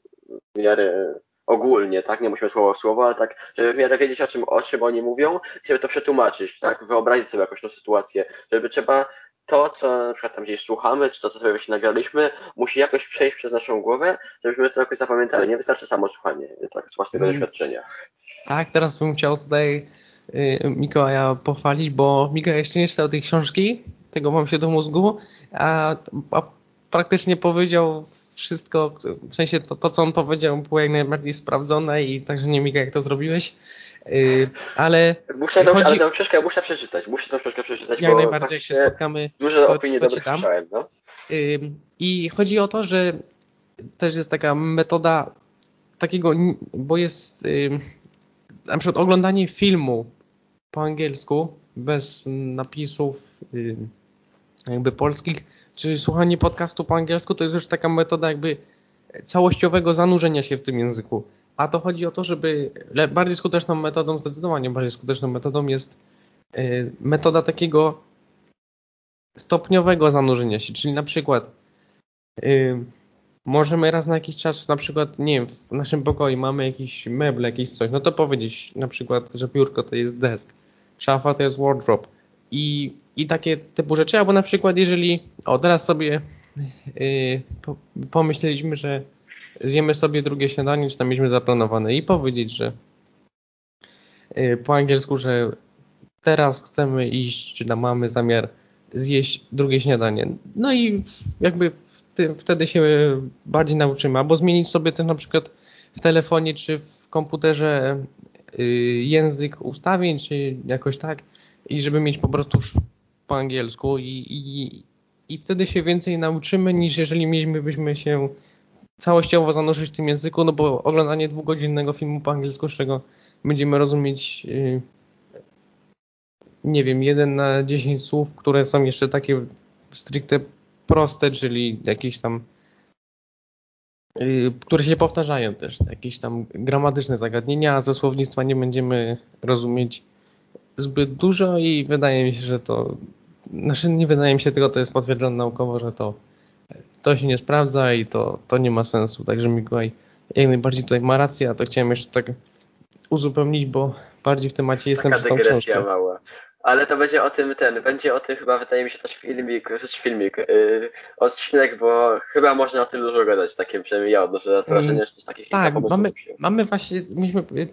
w miarę ogólnie, tak? Nie musimy słowo w słowo, ale tak, żeby w miarę wiedzieć, o czym, o czym oni mówią, i sobie to przetłumaczyć, tak? Wyobrazić sobie jakąś tą sytuację, żeby trzeba to, co na przykład tam gdzieś słuchamy, czy to, co sobie właśnie nagraliśmy, musi jakoś przejść przez naszą głowę, żebyśmy to jakoś zapamiętali. Nie wystarczy samo słuchanie, tak, z własnego hmm. doświadczenia. Tak, teraz bym chciał tutaj y, Mikołaja pochwalić, bo Mikołaj jeszcze nie czytał tej książki, tego mam się do mózgu, a, a praktycznie powiedział wszystko, w sensie to, to, co on powiedział było jak najbardziej sprawdzone i także nie Mika, jak to zrobiłeś. Yy, ale. Muszę tą, chodzi... ale tę książkę muszę przeczytać. Muszę tę książkę przeczytać. Jak najbardziej, jak się spotkamy. Dużo opinii dobre słyszałem, no. Yy, I chodzi o to, że też jest taka metoda takiego, bo jest yy, na przykład oglądanie filmu po angielsku bez napisów yy, jakby polskich, czy słuchanie podcastu po angielsku, to jest już taka metoda jakby całościowego zanurzenia się w tym języku. A to chodzi o to, żeby bardziej skuteczną metodą, zdecydowanie bardziej skuteczną metodą jest y, metoda takiego stopniowego zanurzenia się, czyli na przykład y, możemy raz na jakiś czas, na przykład, nie wiem, w naszym pokoju mamy jakieś meble, jakieś coś, no to powiedzieć na przykład, że biurko to jest desk, szafa to jest wardrobe i, i takie typu rzeczy, albo na przykład jeżeli, o teraz sobie yy, po, pomyśleliśmy, że zjemy sobie drugie śniadanie, czy tam mieliśmy zaplanowane i powiedzieć, że y, po angielsku, że teraz chcemy iść, czy tam mamy zamiar zjeść drugie śniadanie. No i jakby wtedy się bardziej nauczymy, albo zmienić sobie też na przykład w telefonie czy w komputerze y, język ustawień, czy jakoś tak i żeby mieć po prostu po angielsku i, i, i wtedy się więcej nauczymy niż jeżeli mielibyśmy się całościowo zanurzyć w tym języku, no bo oglądanie dwugodzinnego filmu po angielsku, z czego będziemy rozumieć yy, nie wiem, jeden na 10 słów, które są jeszcze takie stricte proste, czyli jakieś tam yy, które się powtarzają też, jakieś tam gramatyczne zagadnienia, a ze słownictwa nie będziemy rozumieć zbyt dużo i wydaje mi się, że to znaczy nie wydaje mi się, tylko to jest potwierdzone naukowo, że to to się nie sprawdza i to, to nie ma sensu. Także Mikołaj jak najbardziej tutaj ma rację, a to chciałem jeszcze tak uzupełnić, bo bardziej w temacie jestem Taka przez tą książkę. mała. Ale to będzie o tym ten, będzie o tym chyba wydaje mi się też filmik, rzecz filmik, yy, odcinek, bo chyba można o tym dużo gadać, takie przynajmniej ja odnoszę mm. wrażenie, że coś takich Tak, mamy, mamy właśnie, mieliśmy y,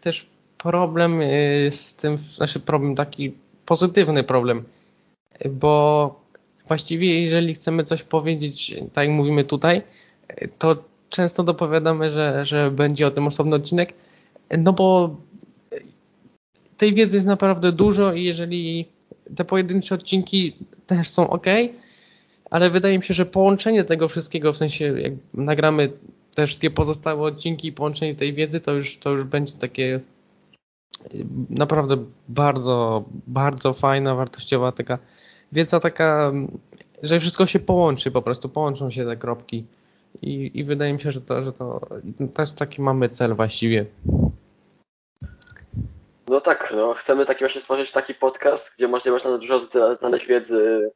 też problem y, z tym, znaczy problem taki pozytywny problem, bo właściwie jeżeli chcemy coś powiedzieć, tak jak mówimy tutaj, to często dopowiadamy, że, że będzie o tym osobny odcinek, no bo tej wiedzy jest naprawdę dużo i jeżeli te pojedyncze odcinki też są ok, ale wydaje mi się, że połączenie tego wszystkiego, w sensie jak nagramy te wszystkie pozostałe odcinki i połączenie tej wiedzy, to już, to już będzie takie naprawdę bardzo, bardzo fajna, wartościowa taka wiedza taka, że wszystko się połączy, po prostu połączą się te kropki i, i wydaje mi się, że to, że to też taki mamy cel właściwie. No tak, no chcemy taki właśnie stworzyć taki podcast, gdzie może można dużo znaleźć wiedzy,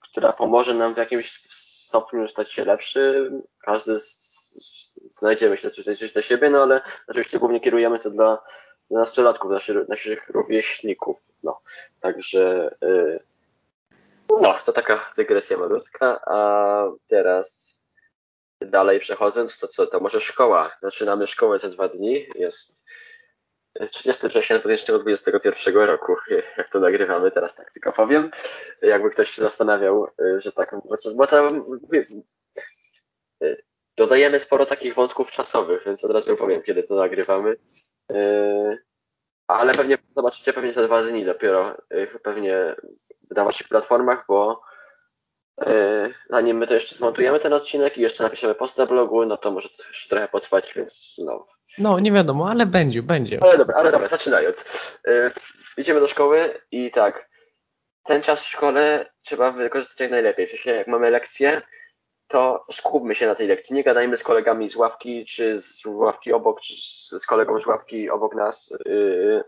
która pomoże nam w jakimś stopniu stać się lepszy. Każdy z, znajdzie myślę tutaj coś dla siebie, no ale oczywiście głównie kierujemy to dla nastolatków, naszych, naszych rówieśników. No, także yy, no, to taka dygresja malutka, a teraz dalej przechodząc, to co, to może szkoła. Zaczynamy szkołę za dwa dni, jest 30 września 2021 roku, jak to nagrywamy, teraz tak tylko powiem. Jakby ktoś się zastanawiał, że tak, bo tam dodajemy sporo takich wątków czasowych, więc od razu powiem, kiedy to nagrywamy. Ale pewnie zobaczycie pewnie za dwa dni dopiero, pewnie na waszych platformach, bo zanim my to jeszcze zmontujemy ten odcinek i jeszcze napiszemy post na blogu, no to może to jeszcze trochę potrwać, więc no, no, nie wiadomo, ale będzie, będzie. Ale dobra, ale dobra, zaczynając. Yy, idziemy do szkoły i tak, ten czas w szkole trzeba wykorzystać jak najlepiej. W sensie, jak mamy lekcję, to skupmy się na tej lekcji. Nie gadajmy z kolegami z ławki, czy z ławki obok, czy z kolegą z ławki obok nas, yy,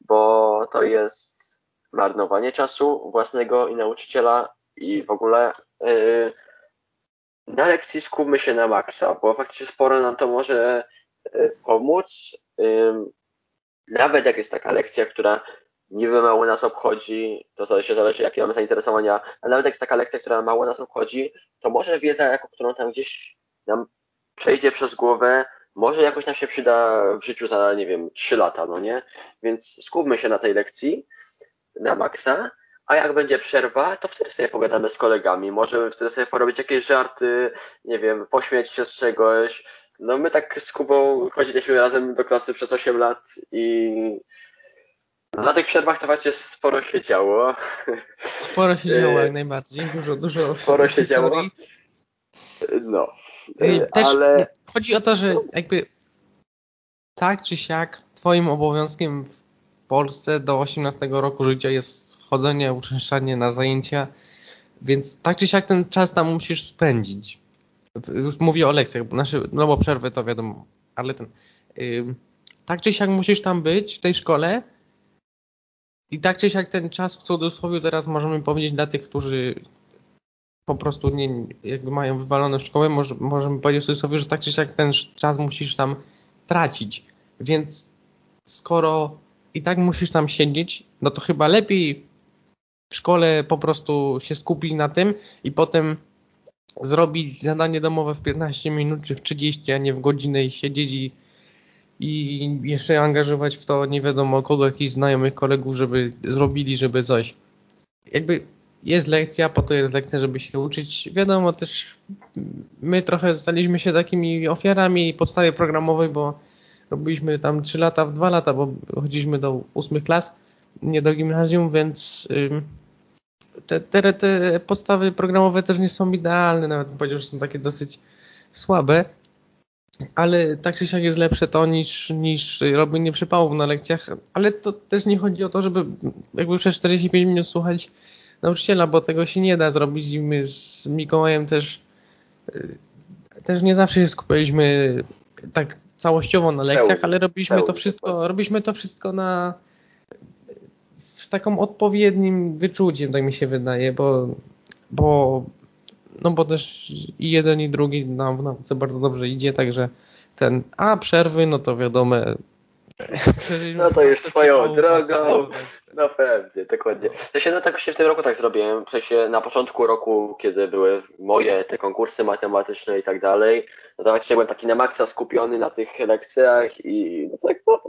bo to jest marnowanie czasu własnego i nauczyciela i w ogóle yy, na lekcji skupmy się na maksa, bo faktycznie sporo nam to może Y, pomóc. Nawet jak jest taka lekcja, która niby mało nas obchodzi, to się zależy jakie mamy zainteresowania, ale nawet jak jest taka lekcja, która mało nas obchodzi, to może wiedza, jako którą tam gdzieś nam przejdzie przez głowę, może jakoś nam się przyda w życiu za, nie wiem, 3 lata, no nie? Więc skupmy się na tej lekcji, na maksa, a jak będzie przerwa, to wtedy sobie pogadamy z kolegami, może wtedy sobie porobić jakieś żarty, nie wiem, pośmiać się z czegoś, no my tak z Kubą chodziliśmy razem do klasy przez 8 lat i na tych przerwach to właśnie sporo się działo. Sporo się działo jak najbardziej, dużo, dużo Sporo się działo. No, Też ale... Chodzi o to, że jakby tak czy siak twoim obowiązkiem w Polsce do 18 roku życia jest chodzenie, uczęszczanie na zajęcia, więc tak czy siak ten czas tam musisz spędzić. Już mówię o lekcjach, bo nasze, no bo przerwy to wiadomo, ale ten. Yy, tak czy siak musisz tam być w tej szkole. I tak czy siak ten czas w cudzysłowie teraz możemy powiedzieć dla tych, którzy po prostu nie, jakby mają wywalone szkołę, może, możemy powiedzieć w cudzysłowie, że tak czy siak ten czas musisz tam tracić. Więc skoro i tak musisz tam siedzieć, no to chyba lepiej w szkole po prostu się skupić na tym i potem zrobić zadanie domowe w 15 minut czy w 30, a nie w godzinę i siedzieć i, i jeszcze angażować w to nie wiadomo kogo, jakichś znajomych kolegów, żeby zrobili, żeby coś. Jakby jest lekcja, po to jest lekcja, żeby się uczyć. Wiadomo też, my trochę staliśmy się takimi ofiarami podstawy programowej, bo robiliśmy tam 3 lata w 2 lata, bo chodziliśmy do 8 klas, nie do gimnazjum, więc te, te, te podstawy programowe też nie są idealne, nawet powiedział, że są takie dosyć słabe, ale tak czy siak jest lepsze to niż, niż robienie przypałów na lekcjach, ale to też nie chodzi o to, żeby jakby przez 45 minut słuchać nauczyciela, bo tego się nie da zrobić. I my z Mikołajem też też nie zawsze się skupialiśmy tak całościowo na lekcjach, ale robiliśmy to wszystko, robiliśmy to wszystko na z taką odpowiednim wyczuciem, tak mi się wydaje, bo, bo, no bo też i jeden i drugi nam w nauce bardzo dobrze idzie, także ten, a przerwy, no to wiadomo, no to już swoją drogą. No pewnie, dokładnie. W sensie, no tak się w tym roku tak zrobiłem. W sensie na początku roku, kiedy były moje te konkursy matematyczne i tak dalej, no to faktycznie byłem taki na maksa skupiony na tych lekcjach i no tak, no,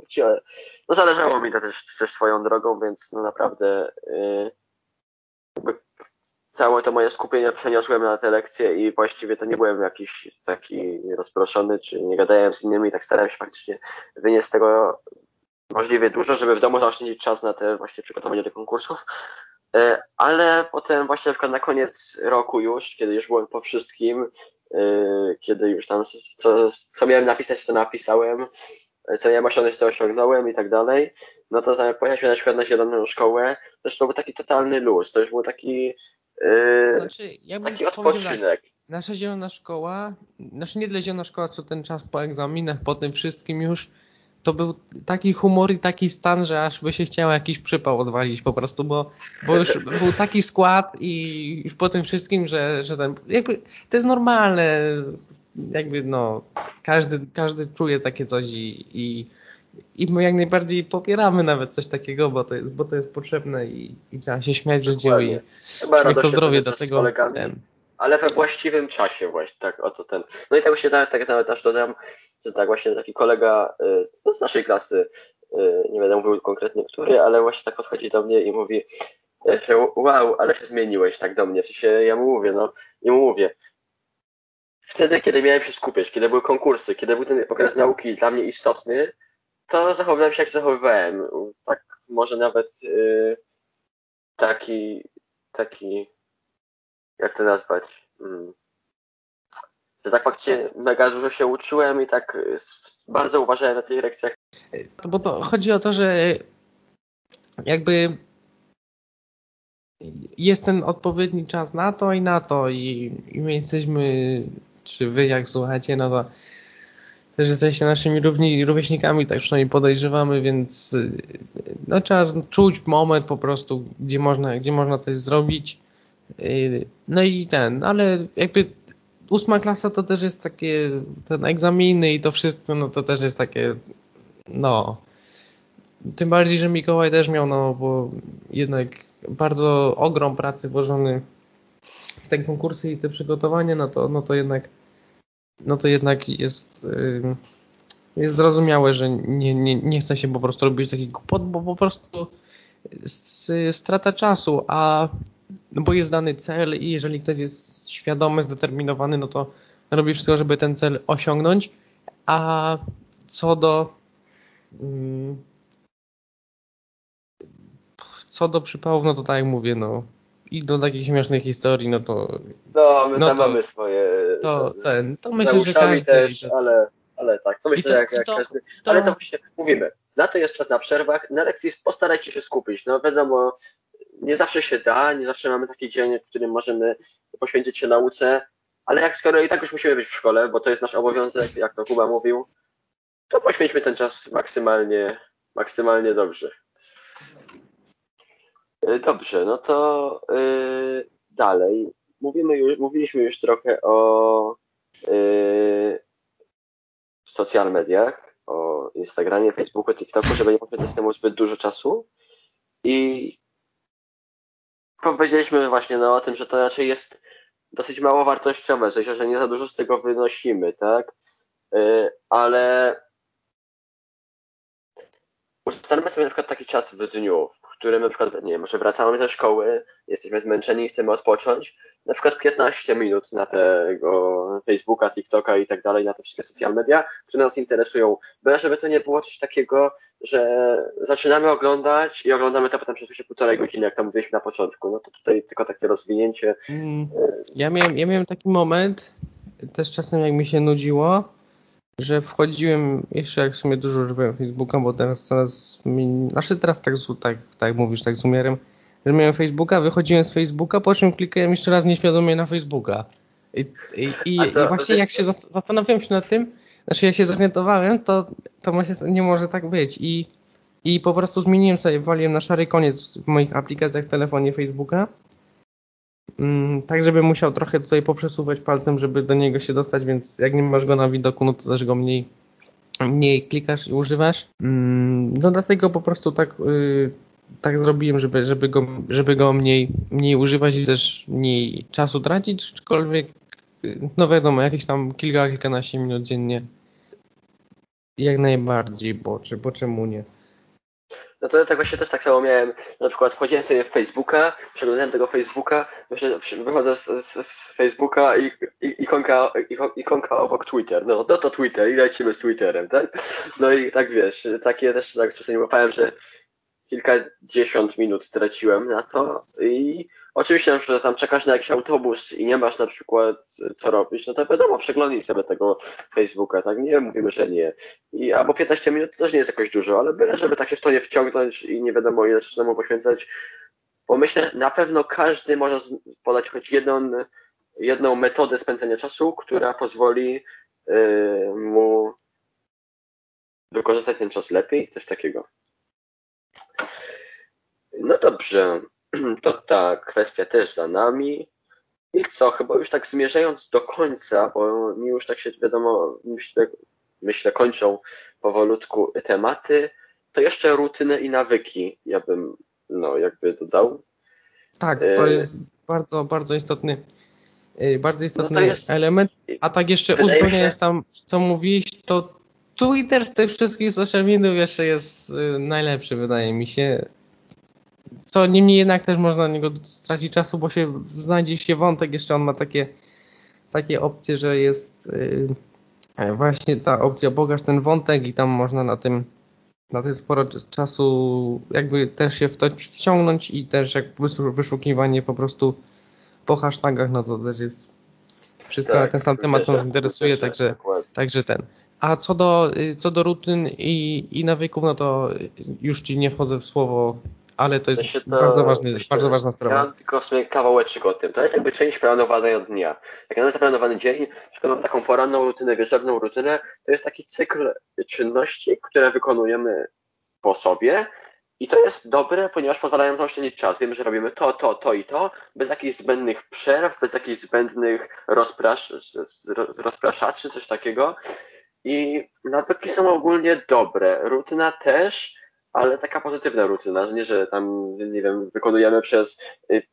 no zależało mi to też, też swoją drogą, więc no naprawdę yy, całe to moje skupienie przeniosłem na te lekcje i właściwie to nie byłem jakiś taki rozproszony, czy nie gadałem z innymi, tak starałem się faktycznie wynieść z tego możliwie dużo, żeby w domu zaoszczędzić czas na te właśnie przygotowanie do konkursów. E, ale potem właśnie na przykład na koniec roku już, kiedy już byłem po wszystkim, e, kiedy już tam co, co miałem napisać, to napisałem, co miałem osiągnąć, to osiągnąłem i tak dalej, no to pojechaliśmy na przykład na zieloną szkołę, zresztą był taki totalny luz, to już był taki Znaczy, taki odpoczynek. Tak, nasza zielona szkoła, znaczy nie dla zielona szkoła, co ten czas po egzaminach, po tym wszystkim już, to był taki humor i taki stan, że aż by się chciało jakiś przypał odwalić po prostu, bo, bo już był taki skład i już po tym wszystkim, że, że ten, jakby to jest normalne, jakby no, każdy, każdy czuje takie coś i, i i my jak najbardziej popieramy nawet coś takiego, bo to jest, bo to jest potrzebne i, i trzeba się śmiać że dzieło i śmiech to zdrowie do tego. Ten. Ale we właściwym czasie właśnie, tak, oto ten. No i tak właśnie tak, tak nawet aż dodam, że tak właśnie taki kolega y, no z naszej klasy, y, nie będę mówił konkretnie który, ale właśnie tak podchodzi do mnie i mówi, że wow, ale się zmieniłeś tak do mnie. W sensie ja mu mówię, no i mu mówię. Wtedy, kiedy miałem się skupiać, kiedy były konkursy, kiedy był ten okres nauki dla mnie istotny, to zachowywałem się jak zachowywałem. Tak może nawet yy, taki, taki, jak to nazwać, mm, że tak faktycznie mega dużo się uczyłem i tak bardzo uważałem na tych lekcjach. Bo to chodzi o to, że jakby jest ten odpowiedni czas na to i na to i, i my jesteśmy, czy wy jak słuchacie, no to też jesteście naszymi równi, rówieśnikami, tak przynajmniej podejrzewamy, więc y, no, trzeba czuć moment po prostu, gdzie można, gdzie można coś zrobić. Y, no i ten, ale jakby ósma klasa to też jest takie, ten egzaminy i to wszystko, no to też jest takie, no. Tym bardziej, że Mikołaj też miał, no bo jednak bardzo ogrom pracy włożony w te konkursy i te przygotowania, no to, no to jednak no to jednak jest, jest zrozumiałe, że nie, nie, nie chce się po prostu robić takich głupot, bo po prostu strata czasu, a no bo jest dany cel i jeżeli ktoś jest świadomy, zdeterminowany, no to robi wszystko, żeby ten cel osiągnąć, a co do co do przypałów, no to tak jak mówię, no i do takich śmiesznych historii, no to... No, my no tam to, mamy swoje... To, ten, to myślę, że każdy... też, ale, ale tak, to myślę, to, jak, jak to, każdy... Ale to właśnie, mówimy, na to jest czas na przerwach, na lekcji postarajcie się skupić, no wiadomo, nie zawsze się da, nie zawsze mamy taki dzień, w którym możemy poświęcić się nauce, ale jak skoro i tak już musimy być w szkole, bo to jest nasz obowiązek, jak to Kuba mówił, to poświęćmy ten czas maksymalnie, maksymalnie dobrze. E, dobrze, no to yy, dalej. Mówimy już, mówiliśmy już trochę o yy, social mediach, o Instagramie, Facebooku, TikToku, żeby nie poświęcać temu zbyt dużo czasu. I powiedzieliśmy właśnie no, o tym, że to raczej jest dosyć mało wartościowe, że, że nie za dużo z tego wynosimy, tak? Ale ustalmy sobie na przykład taki czas w dniu, w którym na przykład, nie wiem, może wracamy ze szkoły, jesteśmy zmęczeni i chcemy odpocząć, na przykład 15 minut na tego Facebooka, TikToka i tak dalej, na te wszystkie social media, które nas interesują. Żeby to nie było coś takiego, że zaczynamy oglądać i oglądamy to potem przez półtorej godziny, jak tam mówiliśmy na początku. No to tutaj tylko takie rozwinięcie. Mm, ja miałem, ja miałem taki moment, też czasem jak mi się nudziło, że wchodziłem jeszcze jak w sumie dużo używałem Facebooka, bo teraz coraz mi, znaczy teraz tak, tak, tak mówisz, tak z umiarem, że miałem Facebooka, wychodziłem z Facebooka, po czym klikałem jeszcze raz nieświadomie na Facebooka. I, i, i, to, i właśnie jak się zastanawiałem się nad tym, znaczy jak się zorientowałem, to, to nie może tak być. I, I po prostu zmieniłem sobie, waliłem na szary koniec w moich aplikacjach w telefonie Facebooka tak, żeby musiał trochę tutaj poprzesuwać palcem, żeby do niego się dostać, więc jak nie masz go na widoku, no to też go mniej, mniej klikasz i używasz. Mm, no dlatego po prostu tak yy, tak zrobiłem, żeby, żeby, go, żeby go mniej, mniej używać i też mniej czasu tracić, aczkolwiek no wiadomo, jakieś tam kilka, kilkanaście minut dziennie jak najbardziej, bo, czy, bo czemu nie? No to tak właśnie też tak samo miałem, na przykład wchodziłem sobie w Facebooka, przeglądałem tego Facebooka, wychodzę z, z, z Facebooka i, i ikonka, ikonka obok Twitter, no, no to Twitter i lecimy z Twitterem, tak? No i tak wiesz, takie też tak czasami łapałem, że kilkadziesiąt minut traciłem na to i oczywiście, że tam czekasz na jakiś autobus i nie masz na przykład co robić, no to wiadomo, przeglądnij sobie tego Facebooka, tak? Nie mówimy, że nie. I albo 15 minut to też nie jest jakoś dużo, ale byle, żeby tak się w to nie wciągnąć i nie wiadomo ile czasu temu poświęcać, bo myślę, na pewno każdy może podać choć jedną, jedną metodę spędzenia czasu, która pozwoli yy, mu wykorzystać ten czas lepiej, coś takiego. No dobrze, to ta kwestia też za nami. I co, chyba już tak zmierzając do końca, bo mi już tak się wiadomo, myślę, myślę kończą powolutku tematy, to jeszcze rutyny i nawyki ja bym no jakby dodał. Tak, to e, jest bardzo, bardzo istotny e, bardzo istotny no jest, element. A tak jeszcze uzupełniając się... tam, co mówiłeś, to Twitter z tych wszystkich social mediów jeszcze jest e, najlepszy, wydaje mi się. Co niemniej jednak też można na niego stracić czasu, bo się znajdzie się wątek, jeszcze on ma takie, takie opcje, że jest yy, właśnie ta opcja bogaż ten wątek i tam można na tym na tym sporo czasu jakby też się w to wciągnąć i też jak wyszukiwanie po prostu po hashtagach, no to też jest wszystko tak, na ten sam temat nas interesuje, także, także ten. A co do, y, co do rutyn i, i nawyków, no to już ci nie wchodzę w słowo ale to jest to bardzo, ważny, bardzo ważna sprawa. Ja mam tylko w sumie kawałeczek o tym. To jest jakby część planowania dnia. Jak mamy zaplanowany dzień, przykład mam taką poranną rutynę, wieczorną rutynę, to jest taki cykl czynności, które wykonujemy po sobie i to jest dobre, ponieważ pozwalają zaoszczędzić czas. Wiemy, że robimy to, to, to i to, bez jakichś zbędnych przerw, bez jakichś zbędnych rozprasz, rozpraszaczy, coś takiego. I nawyki są ogólnie dobre. Rutyna też, ale taka pozytywna rutyna, nie, że tam, nie wiem, wykonujemy przez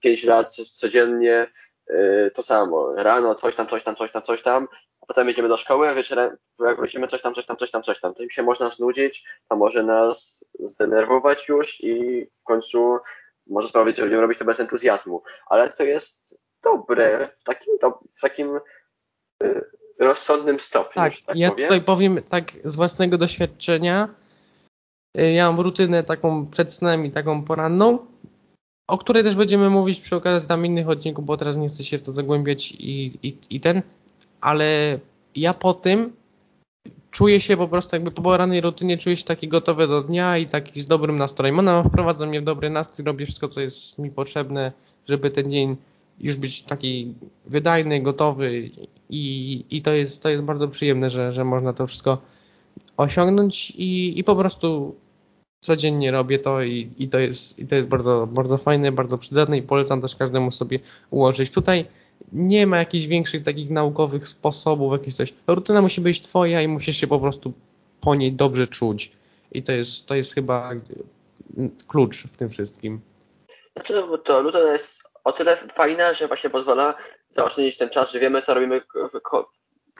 5 y, lat codziennie y, to samo. Rano coś tam, coś tam, coś tam, coś tam, a potem jedziemy do szkoły, a wieczorem jak wrócimy coś tam, coś tam, coś tam, coś tam. To im się można znudzić, to może nas zdenerwować już i w końcu może sprawić, że będziemy robić to bez entuzjazmu. Ale to jest dobre w takim, w takim y, rozsądnym stopniu. Tak, tak ja powiem. tutaj powiem tak z własnego doświadczenia, ja mam rutynę taką przed snem i taką poranną, o której też będziemy mówić przy okazji tam innych odcinków, bo teraz nie chcę się w to zagłębiać i, i, i ten, ale ja po tym czuję się po prostu jakby po porannej rutynie czuję się taki gotowy do dnia i taki z dobrym nastrojem. Ona wprowadza mnie w dobry nastrój, robię wszystko, co jest mi potrzebne, żeby ten dzień już być taki wydajny, gotowy i, i to, jest, to jest bardzo przyjemne, że, że można to wszystko osiągnąć i, i po prostu codziennie robię to i, i, to jest, i to jest bardzo, bardzo fajne, bardzo przydatne i polecam też każdemu sobie ułożyć. Tutaj nie ma jakichś większych takich naukowych sposobów, jakieś coś. Rutyna musi być twoja i musisz się po prostu po niej dobrze czuć. I to jest, to jest chyba klucz w tym wszystkim. Znaczy, no, to rutyna jest o tyle fajna, że właśnie pozwala zaoszczędzić ten czas, że wiemy, co robimy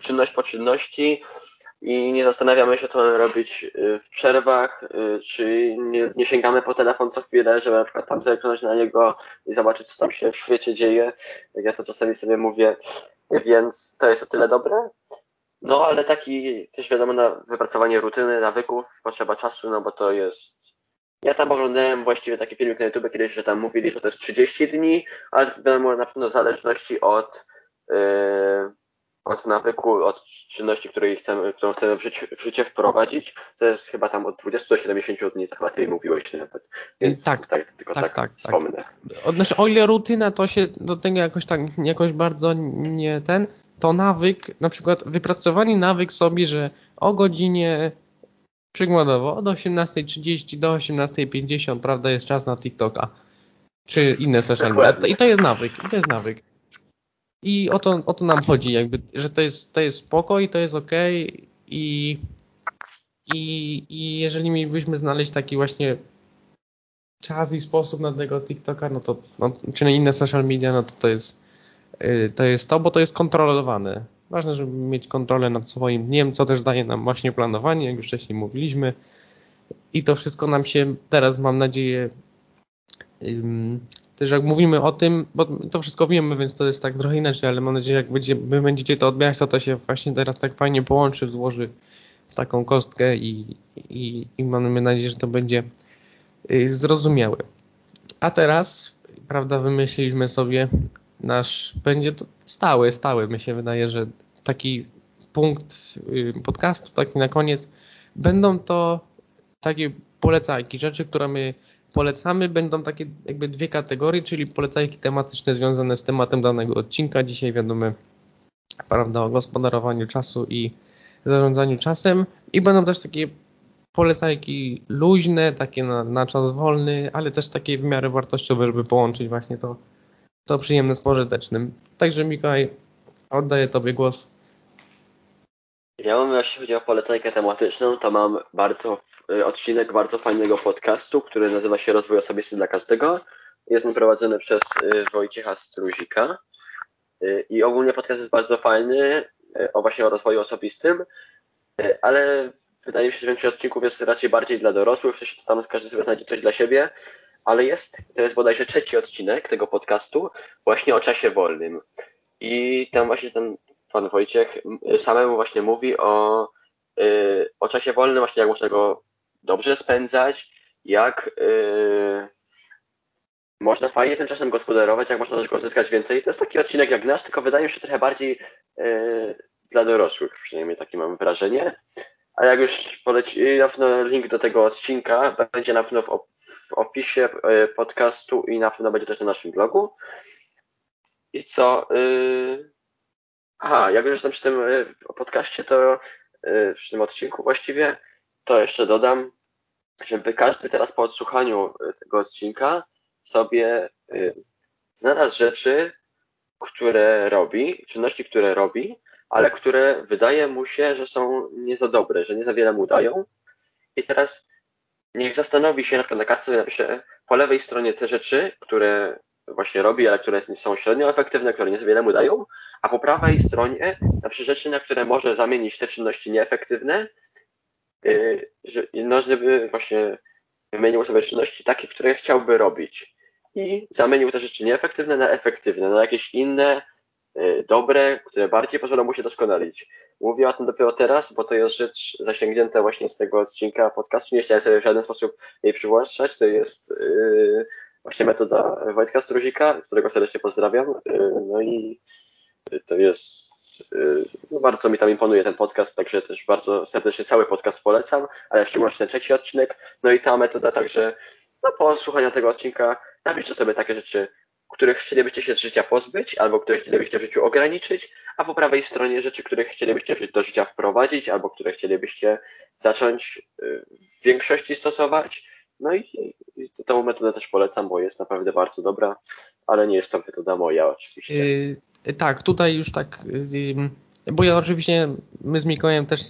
czynność po czynności, i nie zastanawiamy się, co mamy robić y, w przerwach, y, czy nie, nie sięgamy po telefon co chwilę, żeby na przykład tam zerknąć na niego i zobaczyć, co tam się w świecie dzieje, jak ja to czasami sobie mówię, więc to jest o tyle dobre. No, ale taki też wiadomo, na wypracowanie rutyny, nawyków potrzeba czasu, no bo to jest ja tam oglądałem właściwie taki filmik na YouTube kiedyś, że tam mówili, że to jest 30 dni, ale wiadomo na pewno w zależności od yy, od nawyku, od czynności, której chcemy, którą chcemy w życie, w życie wprowadzić, to jest chyba tam od 20 do 70 dni, to chyba ty mówiłeś nawet. Więc tak, tak tylko tak, tak, tak wspomnę. Tak. Znaczy, o ile rutyna to się do tego jakoś tak, jakoś bardzo nie ten, to nawyk, na przykład wypracowanie nawyk sobie, że o godzinie przykładowo od 18.30 do 18.50, prawda, jest czas na TikToka czy inne social media. I to jest nawyk, i to jest nawyk. I o to, o to nam chodzi, jakby, że to jest, to jest spoko i to jest ok i, i, i jeżeli mielibyśmy znaleźć taki właśnie czas i sposób na tego TikToka, no to, no, czy na inne social media, no to to jest, yy, to jest to, bo to jest kontrolowane. Ważne, żeby mieć kontrolę nad swoim dniem, co też daje nam właśnie planowanie, jak już wcześniej mówiliśmy. I to wszystko nam się teraz, mam nadzieję, też jak mówimy o tym, bo to wszystko wiemy, więc to jest tak trochę inaczej, ale mam nadzieję, jak będzie, wy będziecie to odbierać, to to się właśnie teraz tak fajnie połączy, złoży w taką kostkę i, i, i mamy nadzieję, że to będzie y, zrozumiałe. A teraz, prawda, wymyśliliśmy sobie nasz, będzie to stały, stały, mi się wydaje, że taki punkt y, podcastu, taki na koniec, będą to takie polecajki, rzeczy, które my polecamy, będą takie jakby dwie kategorie, czyli polecajki tematyczne związane z tematem danego odcinka. Dzisiaj wiadomo, prawda, o gospodarowaniu czasu i zarządzaniu czasem i będą też takie polecajki luźne, takie na, na czas wolny, ale też takie w miarę wartościowe, żeby połączyć właśnie to, to przyjemne z pożytecznym. Także Mikołaj, oddaję Tobie głos. Ja mam, jeśli chodzi o polecajkę tematyczną, to mam bardzo y, odcinek bardzo fajnego podcastu, który nazywa się Rozwój Osobisty dla Każdego. Jest on prowadzony przez y, Wojciecha Struzika. Y, I ogólnie podcast jest bardzo fajny, o właśnie o rozwoju osobistym, ale wydaje mi się, że większość odcinków jest raczej bardziej dla dorosłych, w sensie tam każdy sobie znajdzie coś dla siebie, ale jest, to jest bodajże trzeci odcinek tego podcastu właśnie o czasie wolnym. I tam właśnie ten pan Wojciech samemu właśnie mówi o, y, o czasie wolnym, właśnie jak można go dobrze spędzać, jak y, można fajnie tym czasem gospodarować, jak można też go zyskać więcej. To jest taki odcinek jak nasz, tylko wydaje mi się trochę bardziej y, dla dorosłych, przynajmniej takie mam wrażenie. A jak już poleci, na pewno link do tego odcinka będzie na pewno w, w opisie podcastu i na pewno będzie też na naszym blogu. I co? Aha, jak już jestem przy tym e, podcaście, to e, przy tym odcinku właściwie, to jeszcze dodam, żeby każdy teraz po odsłuchaniu e, tego odcinka sobie znalazł rzeczy, które robi, czynności, które robi, ale które wydaje mu się, że są nie za dobre, że nie za wiele mu dają. I teraz niech zastanowi się, na na kartce napisze po lewej stronie te rzeczy, które właśnie robi, ale które są średnio efektywne, które nie wiele mu dają, a po prawej stronie na rzeczy, na które może zamienić te czynności nieefektywne, yy, no żeby właśnie wymienił sobie czynności takie, które chciałby robić i zamienił te rzeczy nieefektywne na efektywne, na jakieś inne, yy, dobre, które bardziej pozwolą mu się doskonalić. Mówię o tym dopiero teraz, bo to jest rzecz zasięgnięta właśnie z tego odcinka podcastu. Nie chciałem sobie w żaden sposób jej przywłaszczać. To jest yy, właśnie metoda Wojtka Struzika, którego serdecznie pozdrawiam. Y, no i to jest y, no bardzo mi tam imponuje ten podcast, także też bardzo serdecznie cały podcast polecam, ale w szczególności ten trzeci odcinek. No i ta metoda także, no po słuchaniu tego odcinka napiszcie sobie takie rzeczy, których chcielibyście się z życia pozbyć, albo które chcielibyście w życiu ograniczyć, a po prawej stronie rzeczy, których chcielibyście do życia wprowadzić, albo które chcielibyście zacząć y, w większości stosować. No i, i tą metodę też polecam, bo jest naprawdę bardzo dobra, ale nie jest to metoda moja oczywiście. Yy, tak, tutaj już tak, yy, bo ja oczywiście, my z Mikołajem też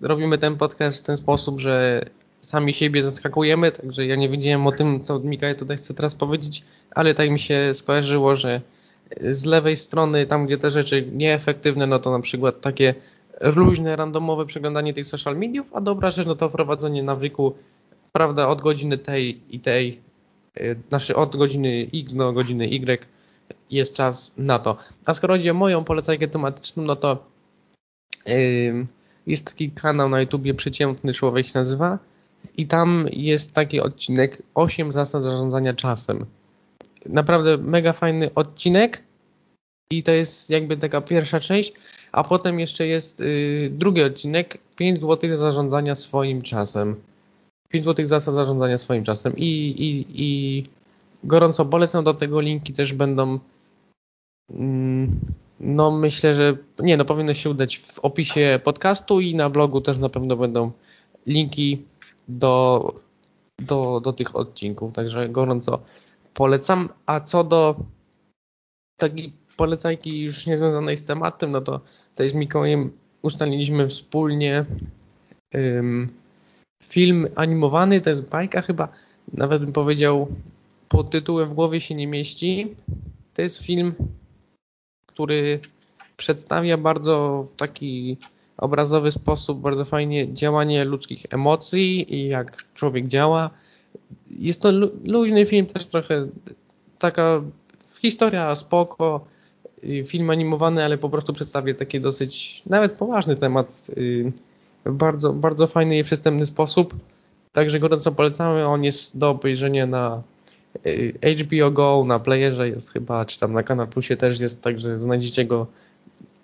robimy ten podcast w ten sposób, że sami siebie zaskakujemy, także ja nie wiedziałem o tym, co Mikołaj tutaj chce teraz powiedzieć, ale tak mi się skojarzyło, że z lewej strony, tam gdzie te rzeczy nieefektywne, no to na przykład takie luźne, randomowe przeglądanie tych social mediów, a dobra rzecz, no to wprowadzenie nawyku prawda, od godziny tej i tej, y, znaczy od godziny X do godziny Y jest czas na to. A skoro chodzi o moją polecajkę tematyczną, no to yy, jest taki kanał na YouTubie Przeciętny Człowiek się nazywa i tam jest taki odcinek 8 zasad zarządzania czasem. Naprawdę mega fajny odcinek i to jest jakby taka pierwsza część, a potem jeszcze jest yy, drugi odcinek 5 zł zarządzania swoim czasem. 5 zł zasad zarządzania swoim czasem i, i, i gorąco polecam do tego linki też będą mm, no myślę, że nie, no powinno się udać w opisie podcastu i na blogu też na pewno będą linki do, do, do tych odcinków, także gorąco polecam. A co do takiej polecajki już niezwiązanej z tematem, no to tutaj z Mikołajem ustaliliśmy wspólnie film animowany, to jest bajka chyba, nawet bym powiedział, pod tytułem w głowie się nie mieści. To jest film, który przedstawia bardzo w taki obrazowy sposób, bardzo fajnie działanie ludzkich emocji i jak człowiek działa. Jest to luźny film, też trochę taka historia spoko, film animowany, ale po prostu przedstawia taki dosyć nawet poważny temat y, bardzo, bardzo fajny i przystępny sposób. Także gorąco polecamy. On jest do obejrzenia na y, HBO Go, na playerze jest chyba, czy tam na Kanal Plusie też jest, także znajdziecie go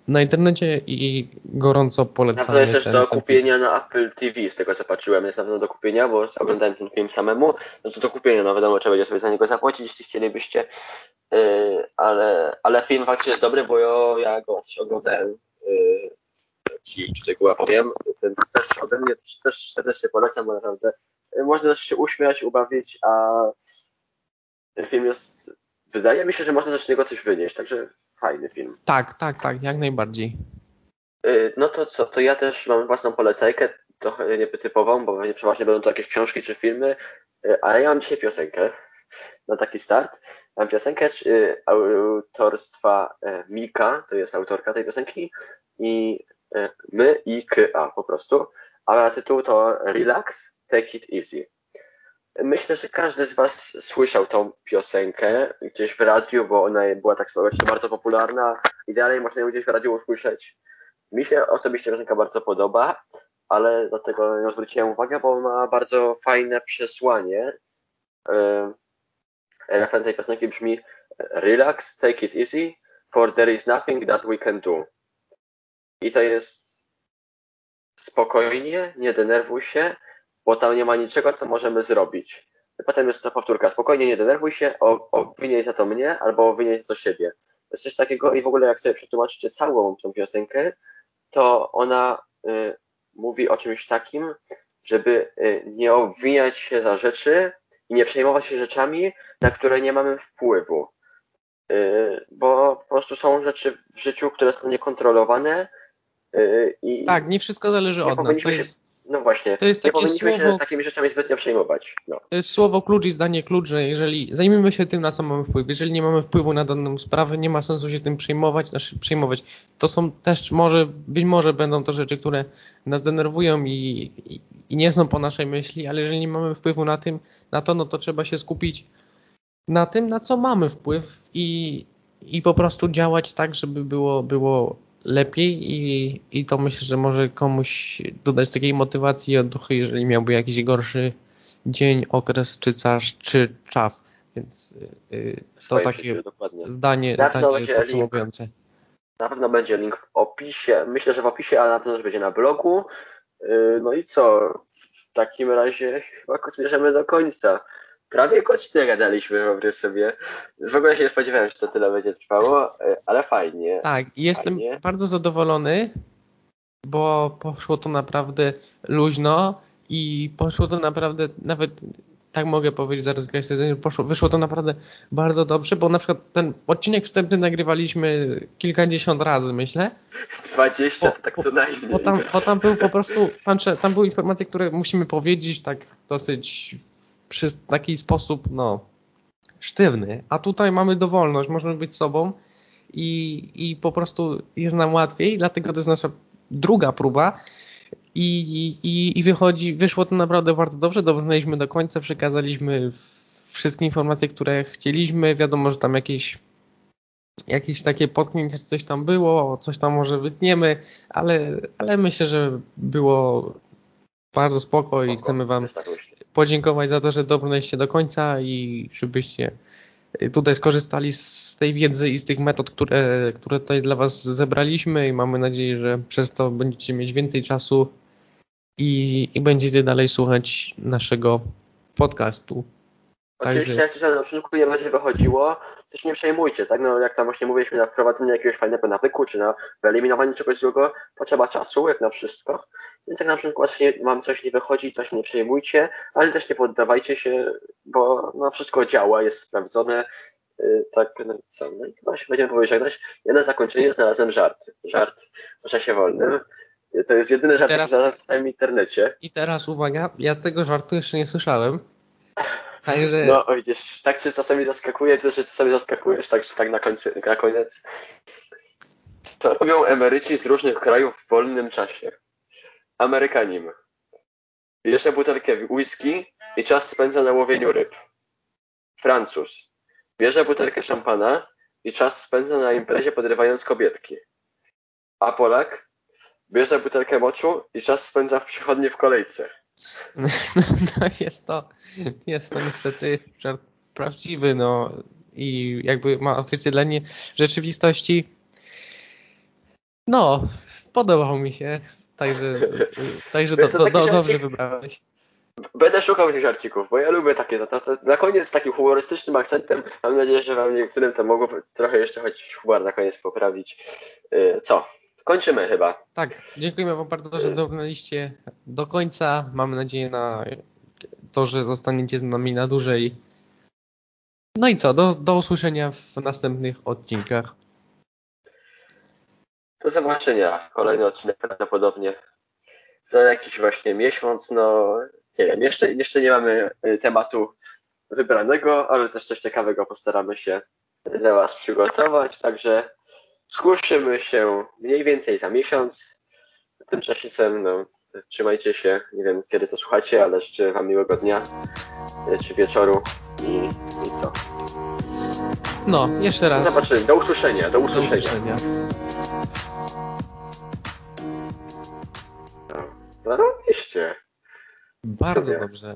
na internecie i gorąco polecamy. Na pewno jest też do kupienia na Apple TV, z tego co patrzyłem, jest na pewno do kupienia, bo oglądałem ten film samemu, no to do kupienia, no wiadomo, trzeba będzie sobie za niego zapłacić, jeśli chcielibyście, yy, ale, ale film faktycznie jest dobry, bo ja, ja go oglądałem, yy, ci tutaj powiem, ten też ode mnie też, też serdecznie polecam, bo naprawdę yy, można też się uśmiać, ubawić, a film jest, wydaje mi się, że można też z niego coś wynieść, także fajny film. Tak, tak, tak, jak najbardziej. Y, no to co, to ja też mam własną polecajkę, trochę nietypową, bo przeważnie będą to jakieś książki czy filmy, y, ale ja mam dzisiaj piosenkę na taki start. Mam piosenkę y, autorstwa Mika, to jest autorka tej piosenki, i my i K, po prostu. A tytuł to Relax, Take It Easy. Myślę, że każdy z Was słyszał tą piosenkę gdzieś w radiu, bo ona była tak bardzo popularna i dalej można ją gdzieś w radiu usłyszeć. Mi się osobiście piosenka bardzo podoba, ale dlatego ją zwróciłem uwagę, bo ma bardzo fajne przesłanie. E, refren tej piosenki brzmi Relax, take it easy, for there is nothing that we can do. I to jest spokojnie, nie denerwuj się, bo tam nie ma niczego, co możemy zrobić. I potem jest ta powtórka, spokojnie, nie denerwuj się, obwiniaj za to mnie, albo obwiniaj za to siebie. To jest coś takiego i w ogóle jak sobie przetłumaczycie całą tą piosenkę, to ona y, mówi o czymś takim, żeby y, nie obwiniać się za rzeczy i nie przejmować się rzeczami, na które nie mamy wpływu. Y, bo po prostu są rzeczy w życiu, które są niekontrolowane. Y, i tak, nie wszystko zależy od nas. To jest, no właśnie, to jest nie powinniśmy słowo, się takimi rzeczami zbytnio przejmować. No. To jest słowo klucz i zdanie klucz, że jeżeli zajmiemy się tym, na co mamy wpływ, jeżeli nie mamy wpływu na daną sprawę, nie ma sensu się tym przejmować, znaczy przejmować. To są też może, być może będą to rzeczy, które nas denerwują i, i, i nie są po naszej myśli, ale jeżeli nie mamy wpływu na tym, na to, no to trzeba się skupić na tym, na co mamy wpływ i, i po prostu działać tak, żeby było, było lepiej i, i to myślę, że może komuś dodać takiej motywacji i odduchy, jeżeli miałby jakiś gorszy dzień, okres czy, czas, czy czas. Więc yy, to takie życiu, zdanie na takie podsumowujące. Na pewno będzie link w opisie. Myślę, że w opisie, ale na pewno też będzie na blogu. Yy, no i co? W takim razie chyba zmierzamy do końca prawie godzinę gadaliśmy, wyobraź sobie. W ogóle się nie spodziewałem, że to tyle będzie trwało, e, ale fajnie. Tak, jestem fajnie. bardzo zadowolony, bo poszło to naprawdę luźno i poszło to naprawdę nawet tak mogę powiedzieć, zaraz poszło, wyszło to naprawdę bardzo dobrze, bo na przykład ten odcinek wstępny nagrywaliśmy kilkadziesiąt razy, myślę. 20 to tak co najmniej. Bo tam, bo tam był po prostu, tam, tam były informacje, które musimy powiedzieć tak dosyć przy taki sposób, no, sztywny, a tutaj mamy dowolność, możemy być sobą i, i po prostu jest nam łatwiej, dlatego to jest nasza druga próba. I, i, i wychodzi, wyszło to naprawdę bardzo dobrze, dobrnęliśmy do końca, przekazaliśmy wszystkie informacje, które chcieliśmy, wiadomo, że tam jakieś jakieś takie potknięcie, coś tam było, coś tam może wytniemy, ale, ale myślę, że było bardzo spoko i chcemy Wam podziękować za to, że dobrnęliście do końca i żebyście tutaj skorzystali z tej wiedzy i z tych metod, które, które tutaj dla Was zebraliśmy i mamy nadzieję, że przez to będziecie mieć więcej czasu i, i będziecie dalej słuchać naszego podcastu. Oczywiście jak coś na początku nie będzie wychodziło, to się nie przejmujcie, tak? No jak tam właśnie mówiliśmy na wprowadzenie jakiegoś fajnego nawyku, czy na wyeliminowanie czegoś złego, potrzeba czasu, jak na wszystko. Więc jak na przykład mam coś nie wychodzi, to się nie przejmujcie, ale też nie poddawajcie się, bo no wszystko działa, jest sprawdzone. Yy, tak, no co, no i chyba się będziemy powiedzieć żegnać. Ja na zakończenie znalazłem żart. Żart w czasie wolnym. To jest jedyny żart, teraz, jaki znalazłem w całym internecie. I teraz uwaga, ja tego żartu jeszcze nie słyszałem. Także... No widzisz, tak cię czasami zaskakuje, ty się czasami zaskakujesz, tak, tak na, końcu, na koniec. Co robią emeryci z różnych krajów w wolnym czasie? Amerykanin. Bierze butelkę whisky i czas spędza na łowieniu ryb. Francuz. Bierze butelkę szampana i czas spędza na imprezie podrywając kobietki. A Polak bierze butelkę moczu i czas spędza w przychodni w kolejce. No, no jest to, jest to niestety żart prawdziwy, no i jakby ma odzwierciedlenie rzeczywistości. No, podobał mi się, także, także do, do, do, dobrze wybrałeś. Będę szukał tych żarcików, bo ja lubię takie, to, to, na koniec z takim humorystycznym akcentem, mam nadzieję, że wam niektórym to mogło trochę jeszcze choć humor na koniec poprawić. Y, co? Kończymy chyba. Tak, dziękujemy wam bardzo, że dobraliście do końca. Mamy nadzieję na to, że zostaniecie z nami na dłużej. No i co, do, do usłyszenia w następnych odcinkach. Do zobaczenia. Kolejny odcinek prawdopodobnie za jakiś właśnie miesiąc. No nie wiem, jeszcze, jeszcze nie mamy y, tematu wybranego, ale też coś ciekawego postaramy się dla Was przygotować. Także słyszymy się mniej więcej za miesiąc. Tymczasem no, trzymajcie się. Nie wiem kiedy to słuchacie, ale życzę Wam miłego dnia y, czy wieczoru i, i co. No, jeszcze raz. Zobaczymy. Do usłyszenia. Do usłyszenia. Do usłyszenia. Zarobiście. Bardzo dobrze.